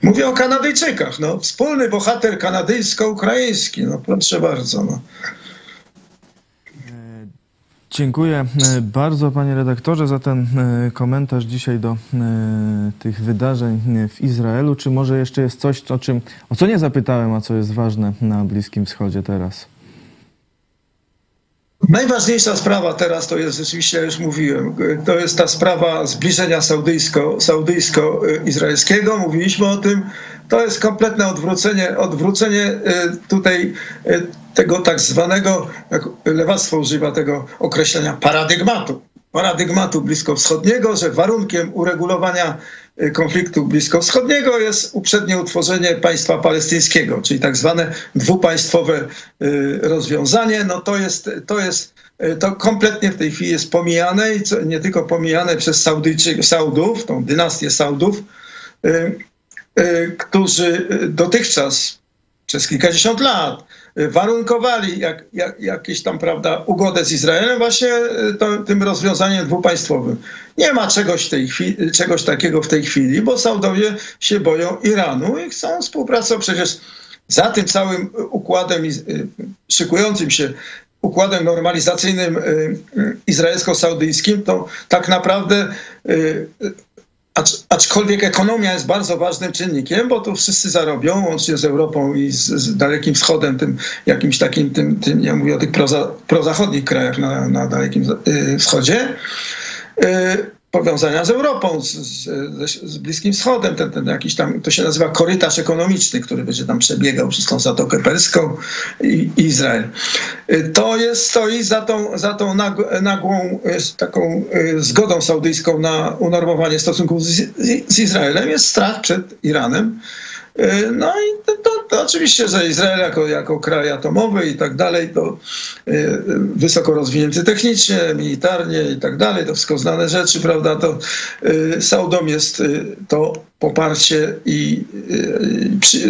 Mówię o Kanadyjczykach, no. Wspólny bohater kanadyjsko-ukraiński, no proszę bardzo, no. Dziękuję e, bardzo panie redaktorze za ten e, komentarz dzisiaj do e, tych wydarzeń w Izraelu. Czy może jeszcze jest coś, o, czym, o co nie zapytałem, a co jest ważne na Bliskim Wschodzie teraz? Najważniejsza sprawa teraz to jest, rzeczywiście ja już mówiłem, to jest ta sprawa zbliżenia saudyjsko, saudyjsko-izraelskiego. Mówiliśmy o tym. To jest kompletne odwrócenie, odwrócenie tutaj tego tak zwanego, jak lewactwo używa tego określenia, paradygmatu. Paradygmatu bliskowschodniego, że warunkiem uregulowania konfliktu bliskowschodniego jest uprzednie utworzenie państwa palestyńskiego, czyli tak zwane dwupaństwowe y, rozwiązanie. No to jest, to jest y, to kompletnie w tej chwili jest pomijane i nie tylko pomijane przez Saudyjczyk, Saudów, tą dynastię Saudów, którzy dotychczas przez kilkadziesiąt lat warunkowali jak, jak, jakieś tam, prawda, ugodę z Izraelem właśnie e, to, tym rozwiązaniem dwupaństwowym. Nie ma czegoś, tej chwili, czegoś takiego w tej chwili, bo Saudowie się boją Iranu i chcą współpracować. Przecież za tym całym układem e, szykującym się układem normalizacyjnym izraelsko-saudyjskim, to tak naprawdę aczkolwiek ekonomia jest bardzo ważnym czynnikiem, bo tu wszyscy zarobią, łącznie z Europą i z, z Dalekim Wschodem, tym jakimś takim, tym, tym ja mówię o tych proza, prozachodnich krajach na, na Dalekim Wschodzie. Y, powiązania z Europą, z, z, z, Bliskim Wschodem, ten, ten jakiś tam, to się nazywa korytarz ekonomiczny, który będzie tam przebiegał przez tą Zatokę Perską i, Izrael. Y, to jest, stoi za tą, za tą nagłą y, taką y, zgodą saudyjską na unormowanie stosunków z, z Izraelem, jest strach przed Iranem, No i to, to, to oczywiście, że Izrael jako, jako kraj atomowy i tak dalej, to y, y, wysoko rozwinięty technicznie, militarnie i tak dalej, to wszystko znane rzeczy, prawda, to y, Saudom jest y, to poparcie i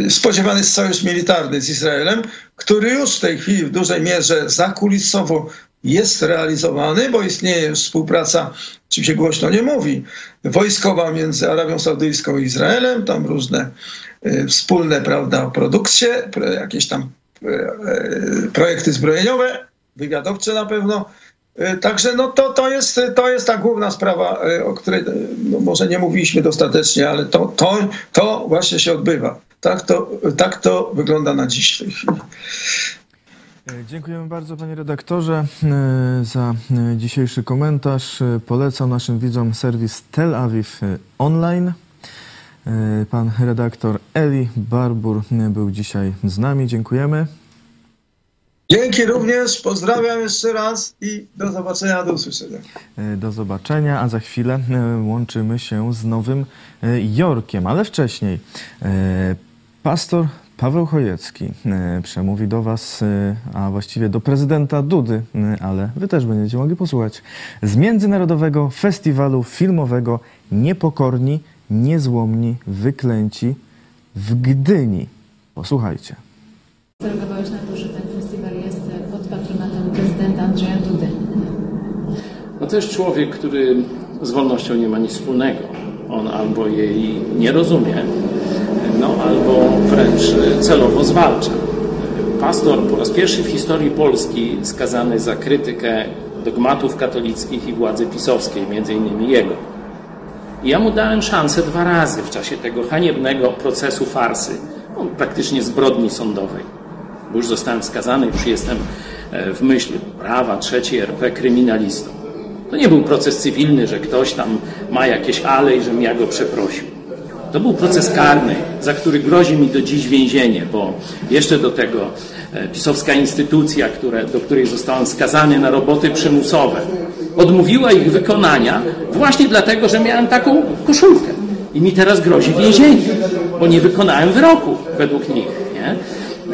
y, spodziewany jest sojusz militarny z Izraelem, który już w tej chwili w dużej mierze zakulisowo jest realizowany, bo istnieje współpraca, czym się głośno nie mówi, wojskowa między Arabią Saudyjską i Izraelem, tam różne y, wspólne, prawda, produkcje, pro- jakieś tam y, y, projekty zbrojeniowe, wywiadowcze na pewno. Także no to, to, jest, to jest ta główna sprawa, o której no może nie mówiliśmy dostatecznie, ale to, to, to właśnie się odbywa. Tak to, tak to wygląda na dziś w tej chwili. E, Dziękujemy bardzo panie redaktorze e, za e, dzisiejszy komentarz. Polecam naszym widzom serwis Tel Aviv Online. Pan redaktor Eli Barbur był dzisiaj z nami. Dziękujemy. Dzięki również, pozdrawiam jeszcze raz i do zobaczenia, do usłyszenia. Do zobaczenia, a za chwilę łączymy się z Nowym Jorkiem, ale wcześniej pastor Paweł Chojecki e, przemówi do Was, e, a właściwie do prezydenta Dudy, e, ale Wy też będziecie mogli posłuchać z Międzynarodowego Festiwalu Filmowego Niepokorni, Niezłomni, Wyklęci w Gdyni. Posłuchajcie. Zareagowałeś na to, że ten festiwal jest pod patronatem prezydenta Andrzeja Dudy. No to jest człowiek, który z wolnością nie ma nic wspólnego. On albo jej nie rozumie, no albo wręcz celowo zwalcza. Pastor po raz pierwszy w historii Polski skazany za krytykę dogmatów katolickich i władzy pisowskiej, między innymi jego. I ja mu dałem szansę dwa razy w czasie tego haniebnego procesu farsy, praktycznie zbrodni sądowej. Bo już zostałem skazany, już jestem e, w myśl prawa trzeciej RP kryminalistą. To nie był proces cywilny, że ktoś tam ma jakieś ale i żebym ja go przeprosił. To był proces karny, za który grozi mi do dziś więzienie, bo jeszcze do tego e, pisowska instytucja, które, do której zostałem skazany na roboty przymusowe, odmówiła ich wykonania właśnie dlatego, że miałem taką koszulkę. I mi teraz grozi więzienie, bo nie wykonałem wyroku według nich. Nie?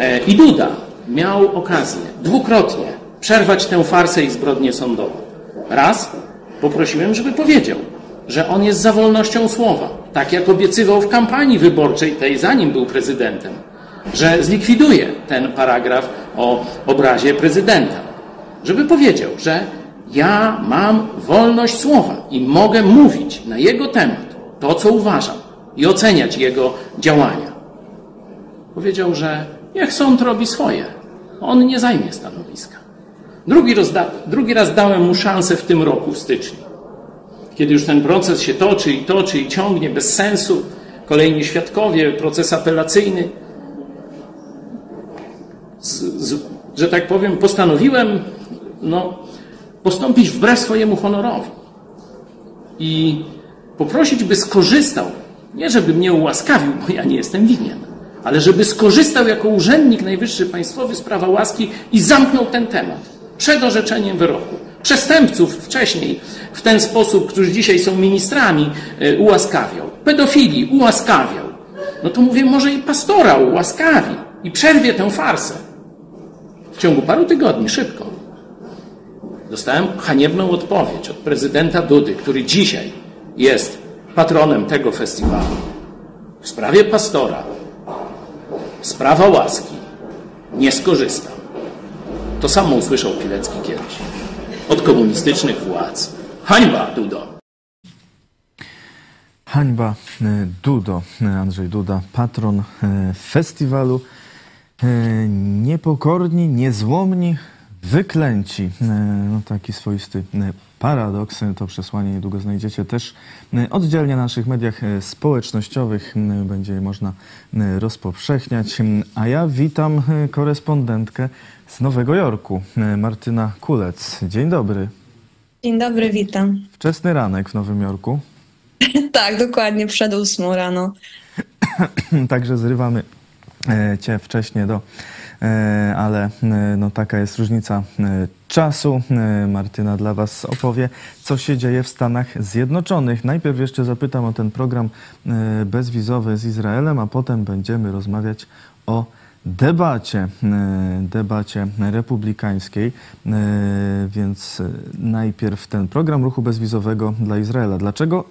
E, I Duda miał okazję dwukrotnie przerwać tę farsę i zbrodnię sądową. Raz poprosiłem, żeby powiedział, że on jest za wolnością słowa, tak jak obiecywał w kampanii wyborczej tej, zanim był prezydentem, że zlikwiduje ten paragraf o obrazie prezydenta. Żeby powiedział, że ja mam wolność słowa i mogę mówić na jego temat to, co uważam i oceniać jego działania. Powiedział, że niech sąd robi swoje. On nie zajmie stanowiska. Drugi raz, drugi raz dałem mu szansę w tym roku, w styczniu. Kiedy już ten proces się toczy i toczy i ciągnie bez sensu, kolejni świadkowie, proces apelacyjny, z, z, że tak powiem, postanowiłem no, postąpić wbrew swojemu honorowi i poprosić, by skorzystał, nie żeby mnie ułaskawił, bo ja nie jestem winien, ale żeby skorzystał jako urzędnik najwyższy państwowy z prawa łaski i zamknął ten temat przed orzeczeniem wyroku. Przestępców wcześniej w ten sposób, którzy dzisiaj są ministrami, y, ułaskawiał. Pedofili ułaskawiał. No to mówię, może i pastora ułaskawi i przerwie tę farsę. W ciągu paru tygodni, szybko. Dostałem haniebną odpowiedź od prezydenta Dudy, który dzisiaj jest patronem tego festiwalu. W sprawie pastora, sprawa łaski, nie skorzystam. To samo usłyszał Pilecki kiedyś. Od komunistycznych władz. Hańba, Dudo! Hańba e, Dudo, e, Andrzej Duda, patron e, festiwalu. Niepokorni, niezłomni, wyklęci. No, taki swoisty paradoks. To przesłanie niedługo znajdziecie też oddzielnie na naszych mediach społecznościowych. Będzie je można rozpowszechniać. A ja witam korespondentkę z Nowego Jorku, e, Martyna Kulec. Dzień dobry. Dzień dobry, witam. Wczesny ranek w Nowym Jorku. Tak, dokładnie, przed ósmą rano. Także zrywamy cię wcześniej do, ale no taka jest różnica czasu. Martyna dla Was opowie, co się dzieje w Stanach Zjednoczonych. Najpierw jeszcze zapytam o ten program bezwizowy z Izraelem, a potem będziemy rozmawiać o debacie, debacie republikańskiej, więc najpierw ten program ruchu bezwizowego dla Izraela. Dlaczego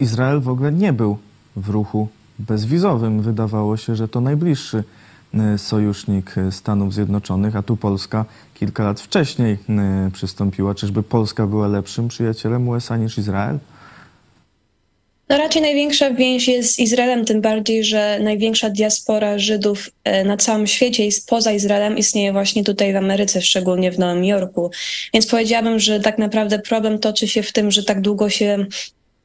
Izrael w ogóle nie był w ruchu bezwizowym? Wydawało się, że to najbliższy sojusznik Stanów Zjednoczonych, a tu Polska kilka lat wcześniej przystąpiła. Czyżby Polska była lepszym przyjacielem USA niż Izrael? No raczej największa więź jest z Izraelem, tym bardziej, że największa diaspora Żydów e, na całym świecie jest poza Izraelem istnieje właśnie tutaj w Ameryce, szczególnie w Nowym Jorku. Więc powiedziałabym, że tak naprawdę problem toczy się w tym, że tak długo się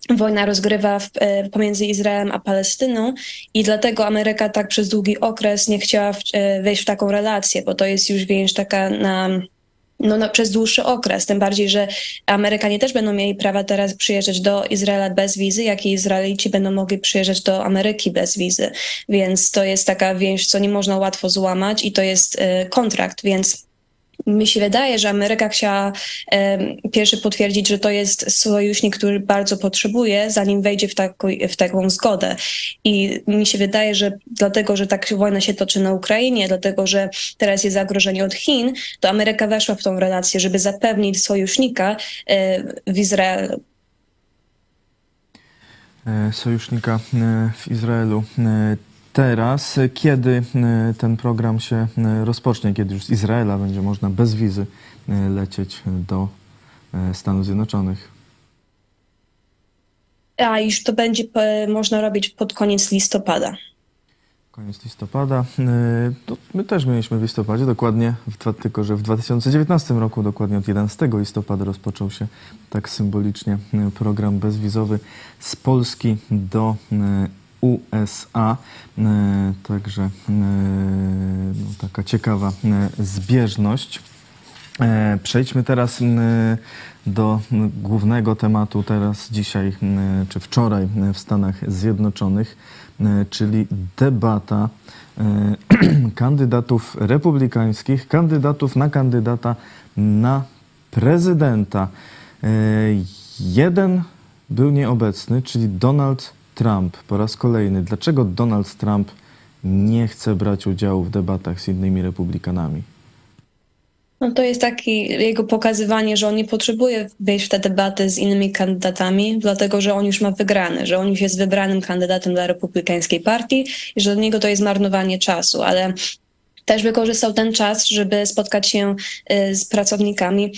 wojna rozgrywa w, e, pomiędzy Izraelem a Palestyną i dlatego Ameryka tak przez długi okres nie chciała e, wejść w taką relację, bo to jest już więź taka na no, no, przez dłuższy okres. Tym bardziej, że Amerykanie też będą mieli prawa teraz przyjeżdżać do Izraela bez wizy, jak i Izraelici będą mogli przyjeżdżać do Ameryki bez wizy. Więc to jest taka więź, co nie można łatwo złamać i to jest y, kontrakt, więc mi się wydaje, że Ameryka chciała pierwszy potwierdzić, że to jest sojusznik, który bardzo potrzebuje, zanim wejdzie w, taką, w taką zgodę. I mi się wydaje, że dlatego, że tak wojna się toczy na Ukrainie, dlatego, że teraz jest zagrożenie od Chin, to Ameryka weszła w tą relację, żeby zapewnić sojusznika e, w Izraelu. E, sojusznika e, w Izraelu teraz, kiedy e, ten program się e, rozpocznie, kiedy już z Izraela będzie można bez wizy e, lecieć do Stanów Zjednoczonych? A już to będzie można robić pod koniec listopada. Koniec listopada. To my też mieliśmy w listopadzie, dokładnie, tylko że w 2019 roku, dokładnie od 11 listopada rozpoczął się tak symbolicznie program bezwizowy z Polski do USA. E, także e, no, taka ciekawa e, zbieżność. Przejdźmy teraz do głównego tematu teraz dzisiaj czy wczoraj w Stanach Zjednoczonych, czyli debata kandydatów republikańskich, kandydatów na kandydata na prezydenta. Jeden był nieobecny, czyli Donald Trump po raz kolejny. Dlaczego Donald Trump nie chce brać udziału w debatach z innymi republikanami? No to jest takie jego pokazywanie, że on nie potrzebuje wejść w te debaty z innymi kandydatami, dlatego że on już ma wygrane, że on już jest wybranym kandydatem dla republikańskiej partii i że dla niego to jest marnowanie czasu, ale też wykorzystał ten czas, żeby spotkać się y, z pracownikami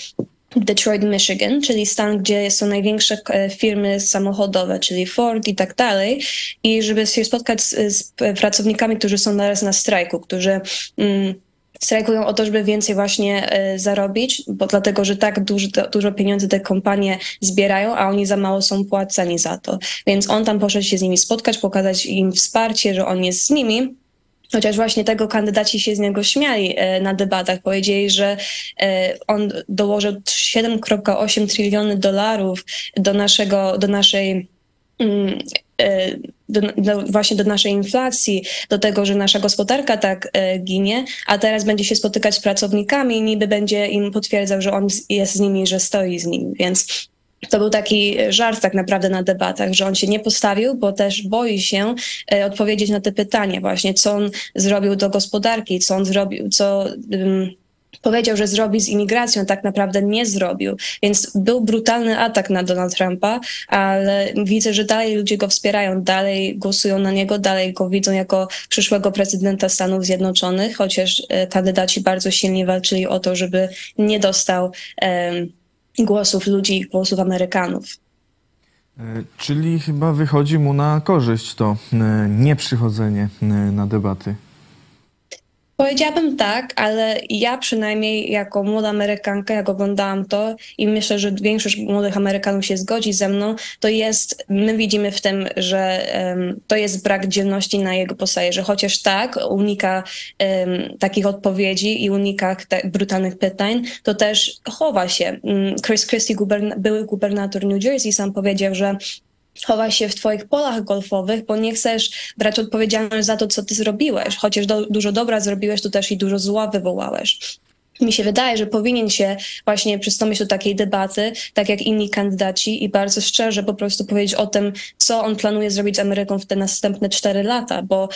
Detroit, Michigan, czyli stan, gdzie są największe e, firmy samochodowe, czyli Ford i tak dalej, i żeby się spotkać z, z pracownikami, którzy są teraz na strajku, którzy mm, strajkują o to, żeby więcej właśnie y, zarobić, bo dlatego, że tak dużo, dużo pieniędzy te kompanie zbierają, a oni za mało są płaceni za to. Więc on tam poszedł się z nimi spotkać, pokazać im wsparcie, że on jest z nimi Chociaż właśnie tego kandydaci się z niego śmiali e, na debatach. Powiedzieli, że e, on dołożył 7,8 tryliony dolarów do, naszego, do naszej mm, e, do, do, właśnie do naszej inflacji, do tego, że nasza gospodarka tak e, ginie, a teraz będzie się spotykać z pracownikami i niby będzie im potwierdzał, że on jest z nimi, że stoi z nimi. Więc to był taki żart tak naprawdę na debatach, że on się nie postawił, bo też boi się e, odpowiedzieć na te pytania właśnie, co on zrobił do gospodarki, co on zrobił, co um, powiedział, że zrobi z imigracją, tak naprawdę nie zrobił. Więc był brutalny atak na Donald Trumpa, ale widzę, że dalej ludzie go wspierają, dalej głosują na niego, dalej go widzą jako przyszłego prezydenta Stanów Zjednoczonych, chociaż e, kandydaci bardzo silnie walczyli o to, żeby nie dostał um, głosów ludzi, głosów Amerykanów. E, czyli chyba wychodzi mu na korzyść to e, nieprzychodzenie e, na debaty. Powiedziałabym tak, ale ja przynajmniej jako młoda Amerykanka, jak oglądałam to i myślę, że większość młodych Amerykanów się zgodzi ze mną, to jest, my widzimy w tym, że um, to jest brak dzielności na jego że chociaż tak, unika um, takich odpowiedzi i unika te, brutalnych pytań, to też chowa się. Mm, Chris Christie, guberna były gubernator New Jersey, sam powiedział, że chowa się w twoich polach golfowych, bo nie chcesz brać odpowiedzialności za to, co ty zrobiłeś. Chociaż do, dużo dobra zrobiłeś, to też i dużo zła wywołałeś mi się wydaje, że powinien się właśnie przystąpić do takiej debaty, tak jak inni kandydaci i bardzo szczerze po prostu powiedzieć o tym, co on planuje zrobić z Ameryką w te następne cztery lata, bo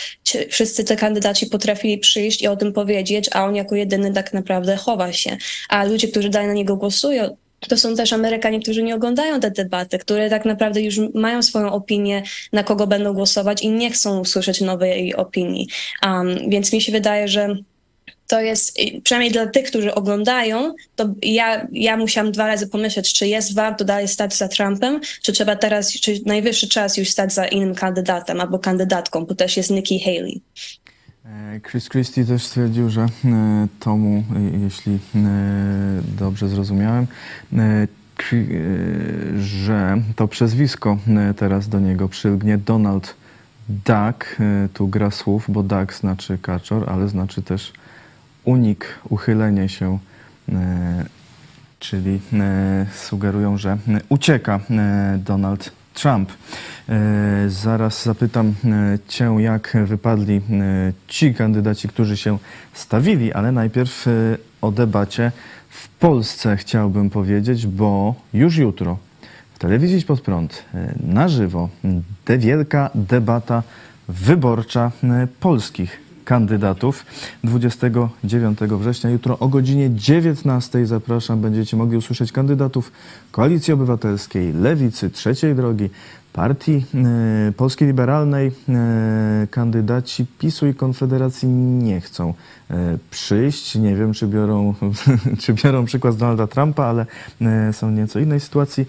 wszyscy te kandydaci potrafili przyjść i o tym powiedzieć, a on jako jedyny tak naprawdę chowa się. A ludzie, którzy dalej na niego głosują, to są też Amerykanie, którzy nie oglądają te debaty, które tak naprawdę już mają swoją opinię, na kogo będą głosować i nie chcą usłyszeć nowej opinii. Um, więc mi się wydaje, że to jest, przynajmniej dla tych, którzy oglądają, to ja, ja musiałam dwa razy pomyśleć, czy jest warto dalej stać za Trumpem, czy trzeba teraz, czy najwyższy czas już stać za innym kandydatem albo kandydatką, bo też jest Nikki Haley. E, Chris Christie też stwierdził, że e, tomu, e, jeśli dobrze zrozumiałem, że to przezwisko teraz do niego przylgnie Donald Duck. Tu gra słów, bo Duck znaczy kaczor, ale znaczy też unik, uchylenie się, czyli sugerują, że ucieka Donald Trump. Zaraz zapytam Cię, jak wypadli ci kandydaci, którzy się stawili, ale najpierw o debacie w Polsce chciałbym powiedzieć, bo już jutro w telewizji pod prąd na żywo de wielka debata wyborcza polskich kandydatów 29 września. Jutro o godzinie 19 zapraszam. Będziecie mogli usłyszeć kandydatów Koalicji Obywatelskiej, Lewicy, Trzeciej Drogi, Partii y, Polskiej Liberalnej. Y, kandydaci PiSu i Konfederacji nie chcą E, przyjść. Nie wiem, czy biorą, czy biorą przykład z Donalda Trumpa, ale są w nieco innej sytuacji.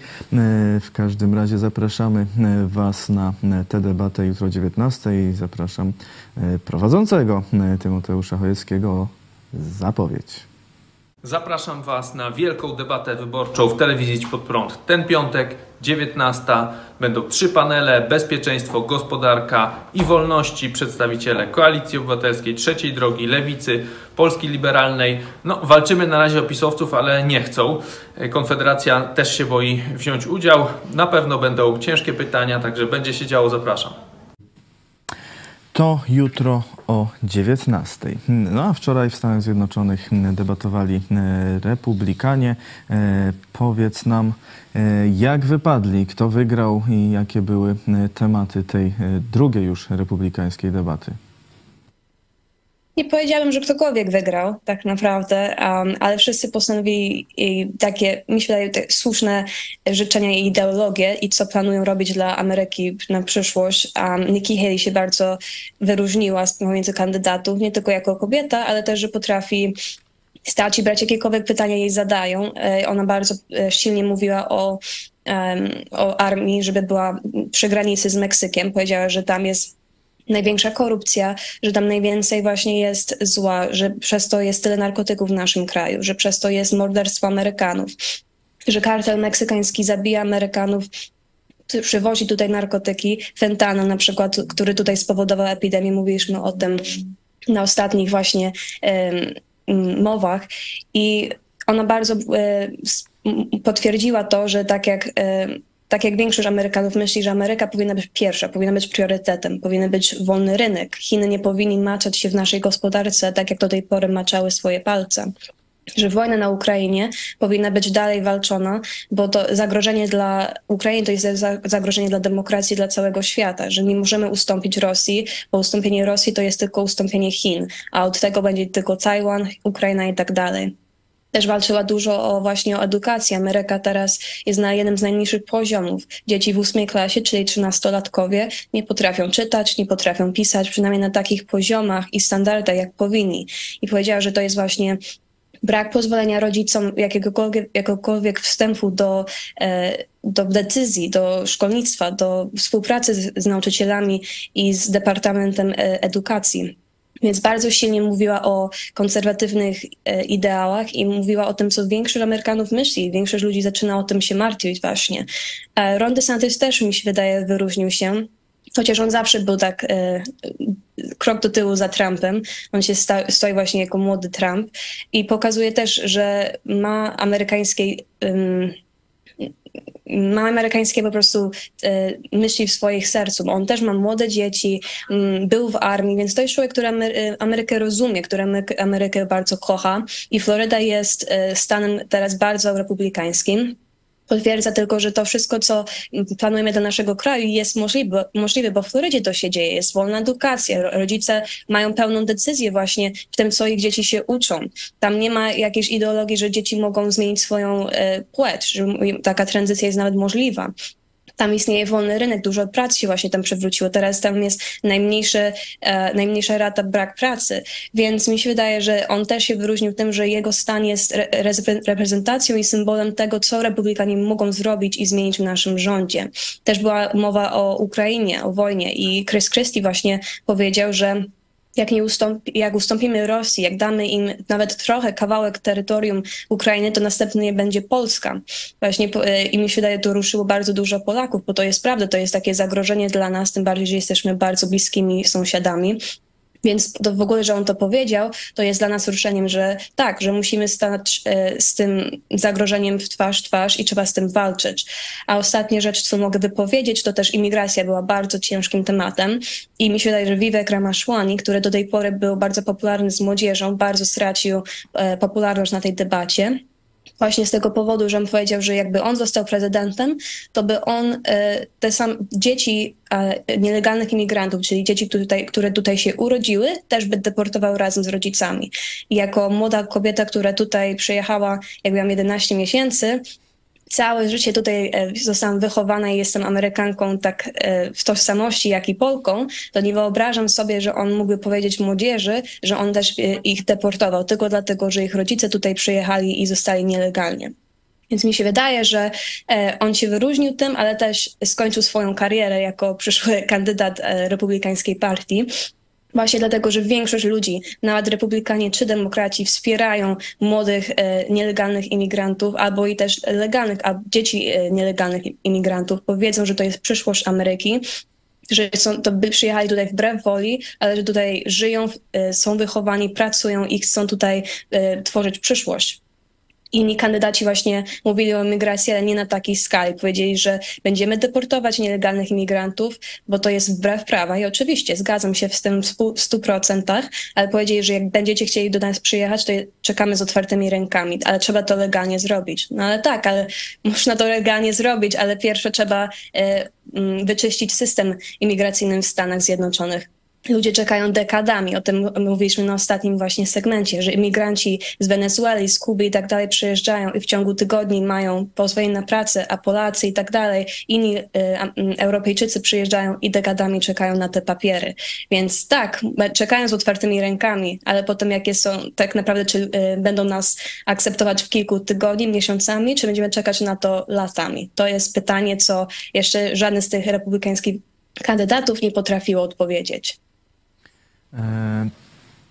W każdym razie zapraszamy Was na tę debatę jutro o 19 i zapraszam prowadzącego Tymoteusza Chojeckiego o zapowiedź. Zapraszam Was na wielką debatę wyborczą w telewizji pod prąd. Ten piątek, 19. Będą trzy panele: bezpieczeństwo, gospodarka i wolności. Przedstawiciele Koalicji Obywatelskiej, Trzeciej Drogi, Lewicy, Polski Liberalnej. No, walczymy na razie o pisowców, ale nie chcą. Konfederacja też się boi wziąć udział. Na pewno będą ciężkie pytania, także będzie się działo. Zapraszam. To jutro o 19. No a wczoraj w Stanach Zjednoczonych debatowali e, republikanie. E, powiedz nam, e, jak wypadli, kto wygrał i jakie były tematy tej drugiej już republikańskiej debaty. Nie powiedziałabym, że ktokolwiek wygrał, tak naprawdę, um, ale wszyscy postanowili takie, mi się wydaje, słuszne życzenia i ideologie i co planują robić dla Ameryki na przyszłość. Um, Nikki Haley się bardzo wyróżniła pomiędzy kandydatów, nie tylko jako kobieta, ale też, że potrafi stać i brać jakiekolwiek pytania jej zadają. E, ona bardzo e, silnie mówiła o, o armii, żeby była przy granicy z Meksykiem. Powiedziała, że tam jest największa korupcja, że tam najwięcej właśnie jest zła, że przez to jest tyle narkotyków w naszym kraju, że przez to jest morderstwo Amerykanów, że kartel meksykański zabija Amerykanów, przywozi tutaj narkotyki, fentanyl na przykład, który tutaj spowodował epidemię, mówiliśmy o tym na ostatnich właśnie mowach i ona bardzo um, potwierdziła to, że tak jak um, tak jak większość Amerykanów myśli, że Ameryka powinna być pierwsza, powinna być priorytetem, powinien być wolny rynek. Chiny nie powinni maczać się w naszej gospodarce tak, jak do tej pory maczały swoje palce że wojna na Ukrainie powinna być dalej walczona, bo to zagrożenie dla Ukrainy to jest zagrożenie dla demokracji, dla całego świata, że nie możemy ustąpić Rosji, bo ustąpienie Rosji to jest tylko ustąpienie Chin, a od tego będzie tylko Tajwan, Ukraina i tak dalej też walczyła dużo o właśnie o edukację. Ameryka teraz jest na jednym z najniższych poziomów. Dzieci w ósmej klasie, czyli trzynastolatkowie, nie potrafią czytać, nie potrafią pisać, przynajmniej na takich poziomach i standardach, jak powinni. I powiedziała, że to jest właśnie brak pozwolenia rodzicom jakiegokolwiek, jakiegokolwiek wstępu do, e, do decyzji, do szkolnictwa, do współpracy z, z nauczycielami i z Departamentem e, Edukacji więc bardzo silnie mówiła o konserwatywnych e, ideałach i mówiła o tym, co większość Amerykanów myśli. Większość ludzi zaczyna o tym się martwić właśnie. E, Ron DeSantis też mi się wydaje wyróżnił się chociaż on zawsze był tak e, krok do tyłu za Trumpem. On się sta, stoi właśnie jako młody Trump i pokazuje też, że ma amerykańskiej mamy amerykańskie po prostu e, myśli w swoich sercu. On też ma młode dzieci, m, był w armii, więc to jest człowiek, który Amery- Amerykę rozumie, który Amerykę bardzo kocha i Floryda jest e, stanem teraz bardzo republikańskim potwierdza tylko, że to wszystko, co planujemy dla naszego kraju jest możliwe, możliwe, bo w Florydzie to się dzieje, jest wolna edukacja, rodzice mają pełną decyzję właśnie w tym, co ich dzieci się uczą. Tam nie ma jakiejś ideologii, że dzieci mogą zmienić swoją e, płeć, że taka tranzycja jest nawet możliwa. Tam istnieje wolny rynek, dużo pracy się właśnie tam przewróciło. Teraz tam jest najmniejszy, e, najmniejsza rata brak pracy, więc mi się wydaje, że on też się wyróżnił tym, że jego stan jest re reprezentacją i symbolem tego, co republikanie mogą zrobić i zmienić w naszym rządzie. Też była mowa o Ukrainie, o wojnie i Chris Christie właśnie powiedział, że jak, nie ustąpi, jak ustąpimy Rosji, jak damy im nawet trochę kawałek terytorium Ukrainy, to następnie będzie Polska. Właśnie e, i mi się wydaje, to ruszyło bardzo dużo Polaków, bo to jest prawda, to jest takie zagrożenie dla nas, tym bardziej, że jesteśmy bardzo bliskimi sąsiadami. Więc to w ogóle, że on to powiedział, to jest dla nas ruszeniem, że tak, że musimy stać e, z tym zagrożeniem w twarz twarz i trzeba z tym walczyć. A ostatnia rzecz, co mogę wypowiedzieć, to też imigracja była bardzo ciężkim tematem i mi się wydaje, że Vivek Ramaswamy, który do tej pory był bardzo popularny z młodzieżą, bardzo stracił e, popularność na tej debacie właśnie z tego powodu, że on powiedział, że jakby on został prezydentem, to by on e, te same dzieci nielegalnych imigrantów, czyli dzieci, które tutaj, które tutaj się urodziły, też by deportował razem z rodzicami. I jako młoda kobieta, która tutaj przyjechała, jak miałam 11 miesięcy, całe życie tutaj e, zostałam wychowana i jestem Amerykanką tak e, w tożsamości, jak i Polką, to nie wyobrażam sobie, że on mógłby powiedzieć młodzieży, że on też e, ich deportował, tylko dlatego, że ich rodzice tutaj przyjechali i zostali nielegalnie. Więc mi się wydaje, że on się wyróżnił tym, ale też skończył swoją karierę jako przyszły kandydat republikańskiej partii. Właśnie dlatego, że większość ludzi, nawet republikanie czy demokraci, wspierają młodych e, nielegalnych imigrantów albo i też legalnych, a dzieci e, nielegalnych imigrantów, bo wiedzą, że to jest przyszłość Ameryki, że są, to by przyjechali tutaj wbrew woli, ale że tutaj żyją, e, są wychowani, pracują i chcą tutaj e, tworzyć przyszłość inni kandydaci właśnie mówili o migracji, ale nie na takiej skali. Powiedzieli, że będziemy deportować nielegalnych imigrantów, bo to jest wbrew prawa. I oczywiście zgadzam się z tym w 100%, ale powiedzieli, że jak będziecie chcieli do nas przyjechać, to czekamy z otwartymi rękami, ale trzeba to legalnie zrobić. No ale tak, ale można to legalnie zrobić, ale pierwsze trzeba e, mm, wyczyścić system imigracyjny w Stanach Zjednoczonych. Ludzie czekają dekadami. O tym mówiliśmy na ostatnim właśnie segmencie, że imigranci z Wenezueli, z Kuby i tak dalej przyjeżdżają i w ciągu tygodni mają pozwolenie na pracę, a Polacy i tak dalej, inni y, Europejczycy przyjeżdżają i dekadami czekają na te papiery. Więc tak, czekają z otwartymi rękami, ale potem jakie są tak naprawdę, czy y, będą nas akceptować w kilku tygodni, miesiącami, czy będziemy czekać na to latami? To jest pytanie, co jeszcze żaden z tych republikańskich kandydatów nie potrafiło odpowiedzieć. E,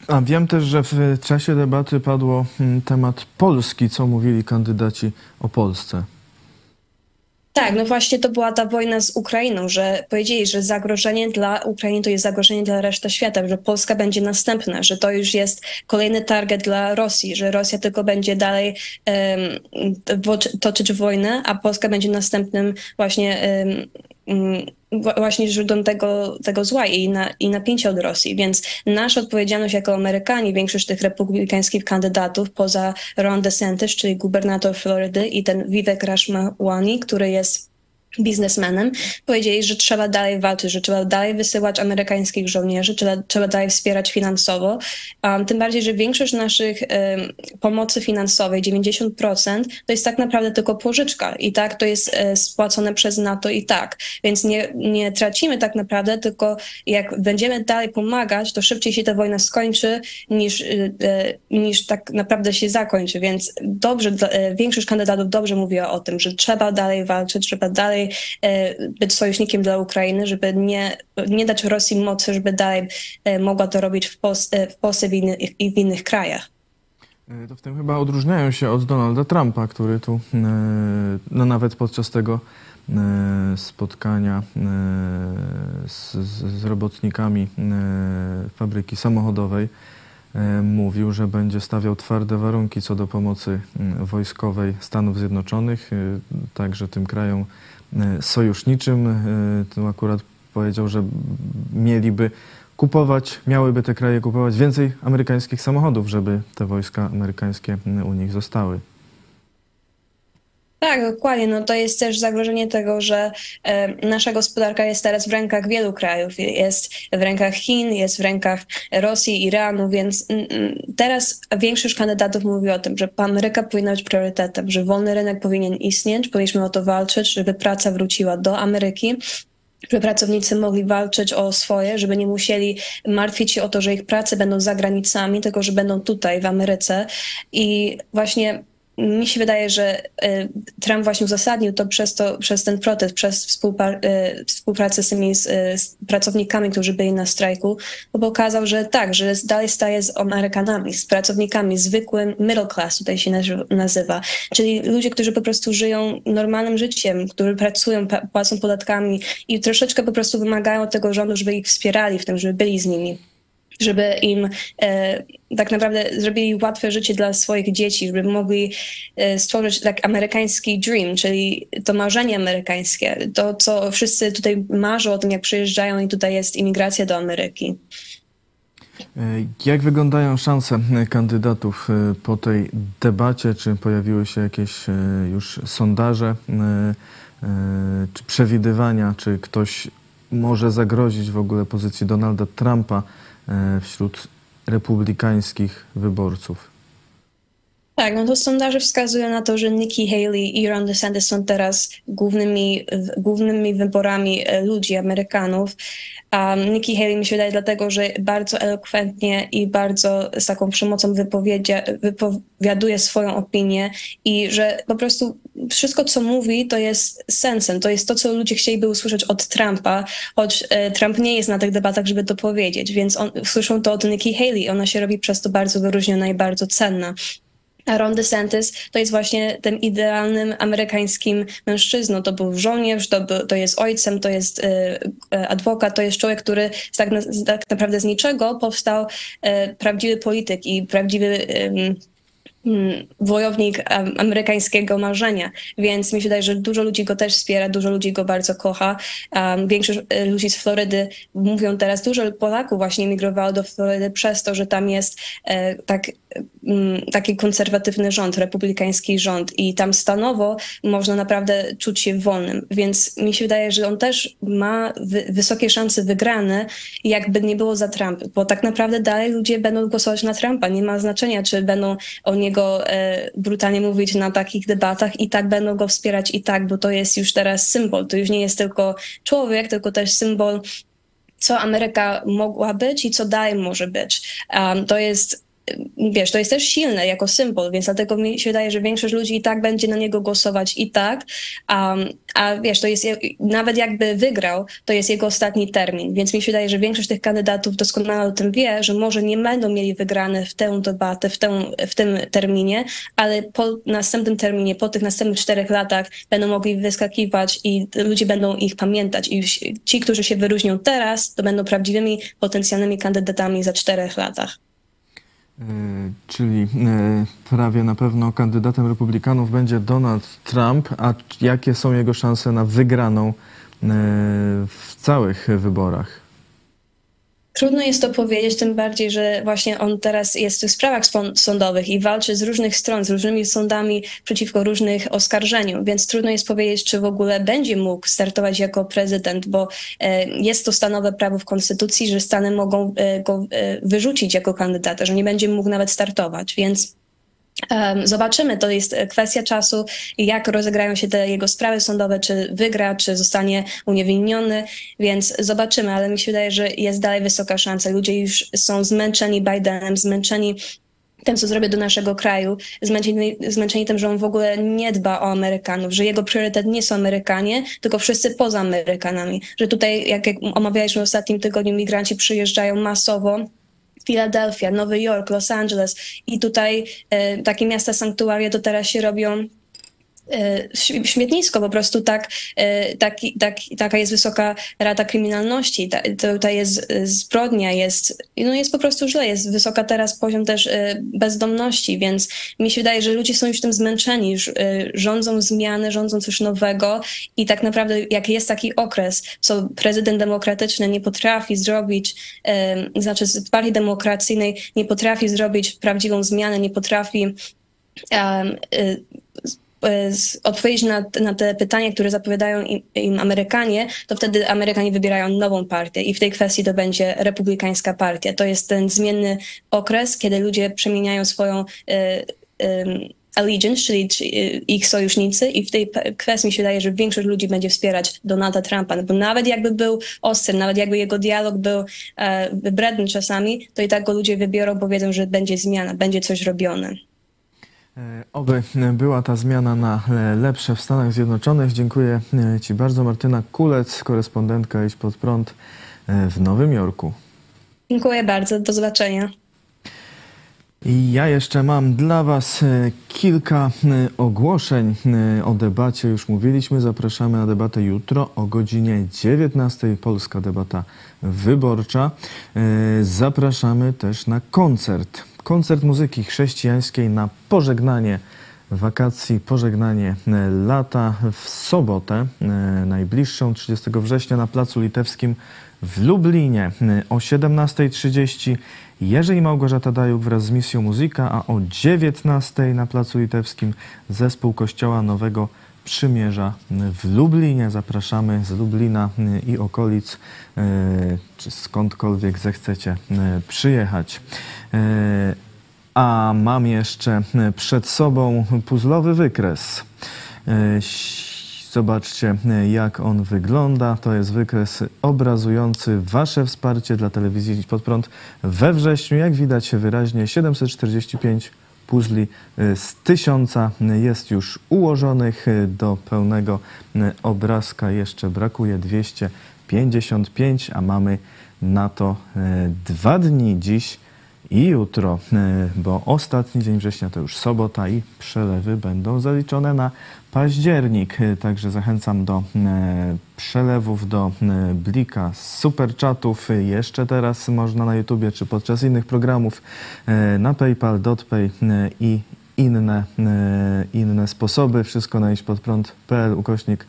a wiem też, że w czasie debaty padło mm, temat Polski. Co mówili kandydaci o Polsce? Tak, no właśnie to była ta wojna z Ukrainą, że powiedzieli, że zagrożenie dla Ukrainy to jest zagrożenie dla reszty świata, że Polska będzie następna, że to już jest kolejny target dla Rosji, że Rosja tylko będzie dalej um, toczyć wojnę, a Polska będzie następnym właśnie um, właśnie źródłem tego, tego zła i, na, i napięcia od Rosji. Więc nasza odpowiedzialność jako Amerykanie, większość tych republikańskich kandydatów poza Ron DeSantis, czyli gubernator Florydy i ten Vivek Ramaswamy, który jest biznesmenem, powiedzieli, że trzeba dalej walczyć, że trzeba dalej wysyłać amerykańskich żołnierzy, trzeba, trzeba dalej wspierać finansowo. Um, tym bardziej, że większość naszych um, pomocy finansowej, 90%, to jest tak naprawdę tylko pożyczka i tak to jest e, spłacone przez NATO i tak. Więc nie, nie tracimy tak naprawdę, tylko jak będziemy dalej pomagać, to szybciej się ta wojna skończy niż, e, e niż tak naprawdę się zakończy. Więc dobrze, większość kandydatów dobrze mówiła o tym, że trzeba dalej walczyć, trzeba dalej E, być sojusznikiem dla Ukrainy, żeby nie, nie dać Rosji mocy, żeby dalej e, mogła to robić w Polsce, w Polsce innych, i w innych krajach. E, to w tym chyba odróżniają się od Donalda Trumpa, który tu no nawet podczas tego spotkania z, z robotnikami fabryki samochodowej mówił, że będzie stawiał twarde warunki co do pomocy wojskowej Stanów Zjednoczonych, także tym krajom sojuszniczym. Tu akurat powiedział, że mieliby kupować, miałyby te kraje kupować więcej amerykańskich samochodów, żeby te wojska amerykańskie u nich zostały. Tak, dokładnie. No to jest też zagrożenie tego, że e, nasza gospodarka jest teraz w rękach wielu krajów. Jest w rękach Chin, jest w rękach Rosji, Iranu, więc mm, mm, teraz większość kandydatów mówi o tym, że Ameryka powinna być priorytetem, że wolny rynek powinien istnieć, powinniśmy o to walczyć, żeby praca wróciła do Ameryki żeby pracownicy mogli walczyć o swoje, żeby nie musieli martwić się o to, że ich prace będą za granicami, tylko że będą tutaj w Ameryce. I właśnie mi się wydaje, że e, Trump właśnie uzasadnił to przez, to, przez ten protest, przez e, współpracę z tymi z, z pracownikami, którzy byli na strajku, bo pokazał, że tak, że dalej staje z Amerykanami, z pracownikami, zwykłym middle class tutaj się nazywa, czyli ludzie, którzy po prostu żyją normalnym życiem, którzy pracują, płacą podatkami i troszeczkę po prostu wymagają od tego rządu, żeby ich wspierali w tym, żeby byli z nimi żeby im e, tak naprawdę zrobili łatwe życie dla swoich dzieci, żeby mogli e, stworzyć tak amerykański dream, czyli to marzenie amerykańskie, to co wszyscy tutaj marzą o tym, jak przyjeżdżają i tutaj jest imigracja do Ameryki. E, jak wyglądają szanse kandydatów e, po tej debacie? Czy pojawiły się jakieś e, już sondaże, czy przewidywania, czy ktoś może zagrozić w ogóle pozycji Donalda Trumpa E, wśród republikańskich wyborców. Tak, no to sondaże wskazują na to, że Nikki Haley i Ron DeSantis są teraz głównymi, głównymi wyborami e, ludzi, Amerykanów. Um, Nikki Haley mi się wydaje dlatego, że bardzo elokwentnie i bardzo z taką przemocą wypowiaduje swoją opinię i że po prostu wszystko, co mówi, to jest sensem, to jest to, co ludzie chcieliby usłyszeć od Trumpa, choć e, Trump nie jest na tych debatach, żeby to powiedzieć, więc on, słyszą to od Nikki Haley, ona się robi przez to bardzo wyróżniona i bardzo cenna. Ron DeSantis to jest właśnie tym idealnym amerykańskim mężczyzną. To był żołnierz, to, był, to jest ojcem, to jest y, adwokat, to jest człowiek, który tak, tak, naprawdę z niczego powstał y, prawdziwy polityk i prawdziwy y, wojownik amerykańskiego marzenia, więc mi się wydaje, że dużo ludzi go też wspiera, dużo ludzi go bardzo kocha. Większość e, ludzi z Florydy mówią teraz, dużo Polaków właśnie migrowało do Florydy przez to, że tam jest e, tak, taki konserwatywny rząd, republikański rząd i tam stanowo można naprawdę czuć się wolnym, więc mi się wydaje, że on też ma wysokie szanse wygrane, jakby nie było za Trump, bo tak naprawdę dalej ludzie będą głosować na Trumpa, nie ma znaczenia, czy będą o niego e, brutalnie mówić na takich debatach i tak będą go wspierać i tak, bo to jest już teraz symbol. To już nie jest tylko człowiek, tylko też symbol co Ameryka mogła być i co dalej może być. Um, to jest wiesz, to jest też silne jako symbol, więc dlatego mi się wydaje, że większość ludzi i tak będzie na niego głosować i tak, a wiesz, to jest, nawet jakby wygrał, to jest jego ostatni termin, więc mi się wydaje, że większość tych kandydatów doskonale o tym wie, że może nie będą mieli wygrane w tę debatę, w, tę, w tym terminie, ale po następnym terminie, po tych następnych czterech latach będą mogli wyskakiwać i ludzie będą ich pamiętać i ci, którzy się wyróżnią teraz, to będą prawdziwymi potencjalnymi kandydatami za czterech latach. E, czyli e, prawie na pewno kandydatem republikanów będzie Donald Trump, a jakie są jego szanse na wygraną e, w całych wyborach? Trudno jest to powiedzieć, tym bardziej, że właśnie on teraz jest w sprawach sądowych i walczy z różnych stron, z różnymi sądami przeciwko różnych oskarżeniom, więc trudno jest powiedzieć, czy w ogóle będzie mógł startować jako prezydent, bo e, jest to stanowe prawo w konstytucji, że Stany mogą e, go e, wyrzucić jako kandydata, że nie będzie mógł nawet startować, więc Zobaczymy, to jest kwestia czasu, jak rozegrają się te jego sprawy sądowe, czy wygra, czy zostanie uniewinniony, więc zobaczymy, ale mi się wydaje, że jest dalej wysoka szansa. Ludzie już są zmęczeni Bidenem, zmęczeni tym, co zrobię do naszego kraju, zmęczeni, zmęczeni tym, że on w ogóle nie dba o Amerykanów, że jego priorytet nie są Amerykanie, tylko wszyscy poza Amerykanami. Że tutaj, jak, jak omawialiśmy w ostatnim tygodniu, migranci przyjeżdżają masowo Philadelphia, Nowy Jork, Los Angeles i tutaj e, takie miasta sanktuaria to teraz się robią śmietnisko, po prostu tak, e, taki, tak, taka jest wysoka rata kryminalności, ta, tutaj jest e, zbrodnia, jest, no jest po prostu źle, jest wysoka teraz poziom też e, bezdomności, więc mi się wydaje, że ludzie są już tym zmęczeni, już e, rządzą zmiany, rządzą coś nowego i tak naprawdę jak jest taki okres, co prezydent demokratyczny nie potrafi zrobić, e, znaczy z partii demokracyjnej nie potrafi zrobić prawdziwą zmianę, nie potrafi um, odpowiedzieć na, na te pytania, które zapowiadają im, im Amerykanie, to wtedy Amerykanie wybierają nową partię i w tej kwestii to będzie republikańska partia. To jest ten zmienny okres, kiedy ludzie przemieniają swoją y, ym, allegiance, czyli czy- y, ich sojusznicy i w tej kwestii mi się wydaje, że większość ludzi będzie wspierać Donalda Trumpa, no bo nawet jakby był ostry, nawet jakby jego dialog był e, wybredny czasami, to i tak go ludzie wybiorą, bo wiedzą, że będzie zmiana, będzie coś robione. E, Oby była ta zmiana na e, lepsze w Stanach Zjednoczonych. Dziękuję e, Ci bardzo. Martyna Kulec, korespondentka Idź Pod Prąd w Nowym Jorku. Dziękuję bardzo, do zobaczenia. I ja jeszcze mam dla Was kilka ogłoszeń o debacie. Już mówiliśmy, zapraszamy na debatę jutro o godzinie 19. Polska debata wyborcza. Zapraszamy też na koncert. Koncert muzyki chrześcijańskiej na pożegnanie wakacji, pożegnanie e, lata w sobotę, e, najbliższą 30 września na Placu Litewskim w Lublinie e, o 17.30. Jerzy i Małgorzata Dajuk wraz z Misją Muzyka, a o 19.00 na Placu Litewskim zespół Kościoła Nowego Przymierza w Lublinie. Zapraszamy z Lublina i okolic, czy skądkolwiek zechcecie przyjechać. E, A mam jeszcze e, przed sobą puzzlowy wykres. E, Zobaczcie, jak on wygląda. To jest wykres obrazujący Wasze wsparcie dla telewizji Idź Pod Prąd we wrześniu. Jak widać wyraźnie, 745 puzli z tysiąca jest już ułożonych. Do pełnego obrazka jeszcze brakuje 255, a mamy na to dwa dni dziś i jutro, e, bo ostatni dzień września to już sobota i przelewy będą zaliczone na październik. E, Także zachęcam do e, przelewów do Blika superchatów. Jeszcze teraz można na YouTubie czy podczas innych programów na PayPal, DotPay i inne, e, inne sposoby. Wszystko na iść-pod-prąd.pl ukośnik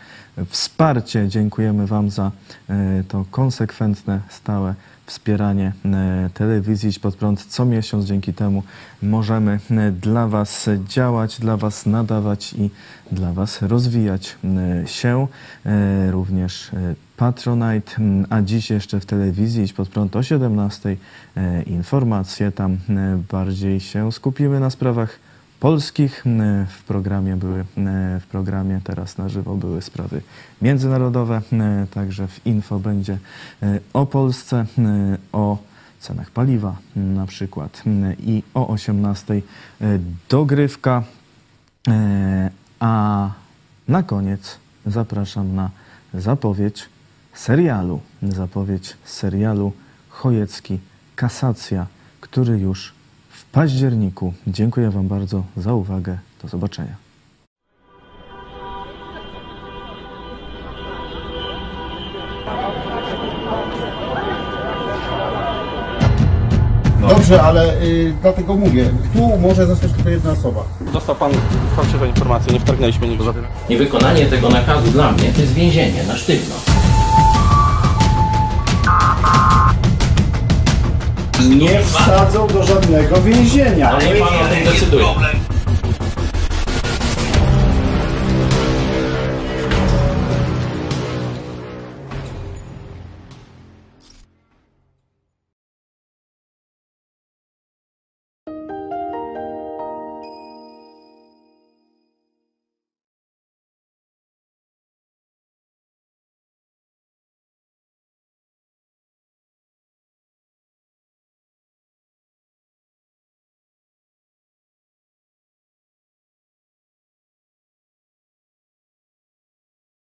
wsparcie. Dziękujemy Wam za e, to konsekwentne, stałe wspieranie e, telewizji Idź Pod Prąd. Co miesiąc dzięki temu możemy dla Was działać, dla Was nadawać i dla Was rozwijać się. Również Patronite, a dziś jeszcze w telewizji Idź Pod Prąd o 17 e, informacje. Tam bardziej się skupimy na sprawach polskich. W programie były, w programie teraz na żywo były sprawy międzynarodowe, także w info będzie e, o Polsce, o cenach paliwa na przykład i o 18 e, dogrywka. E, A na koniec zapraszam na zapowiedź serialu. Zapowiedź serialu Chojecki Kasacja, który już październiku. Dziękuję Wam bardzo za uwagę. Do zobaczenia. Dobrze, ale y, dlatego mówię, tu może zostać tylko jedna osoba. Dostał pan fałszywe informacje, nie wtargnęliśmy nigdy. Niewykonanie tego nakazu dla mnie to jest więzienie na sztywno. Nie wsadzą do żadnego więzienia. Ale nie pan o tym decyduje.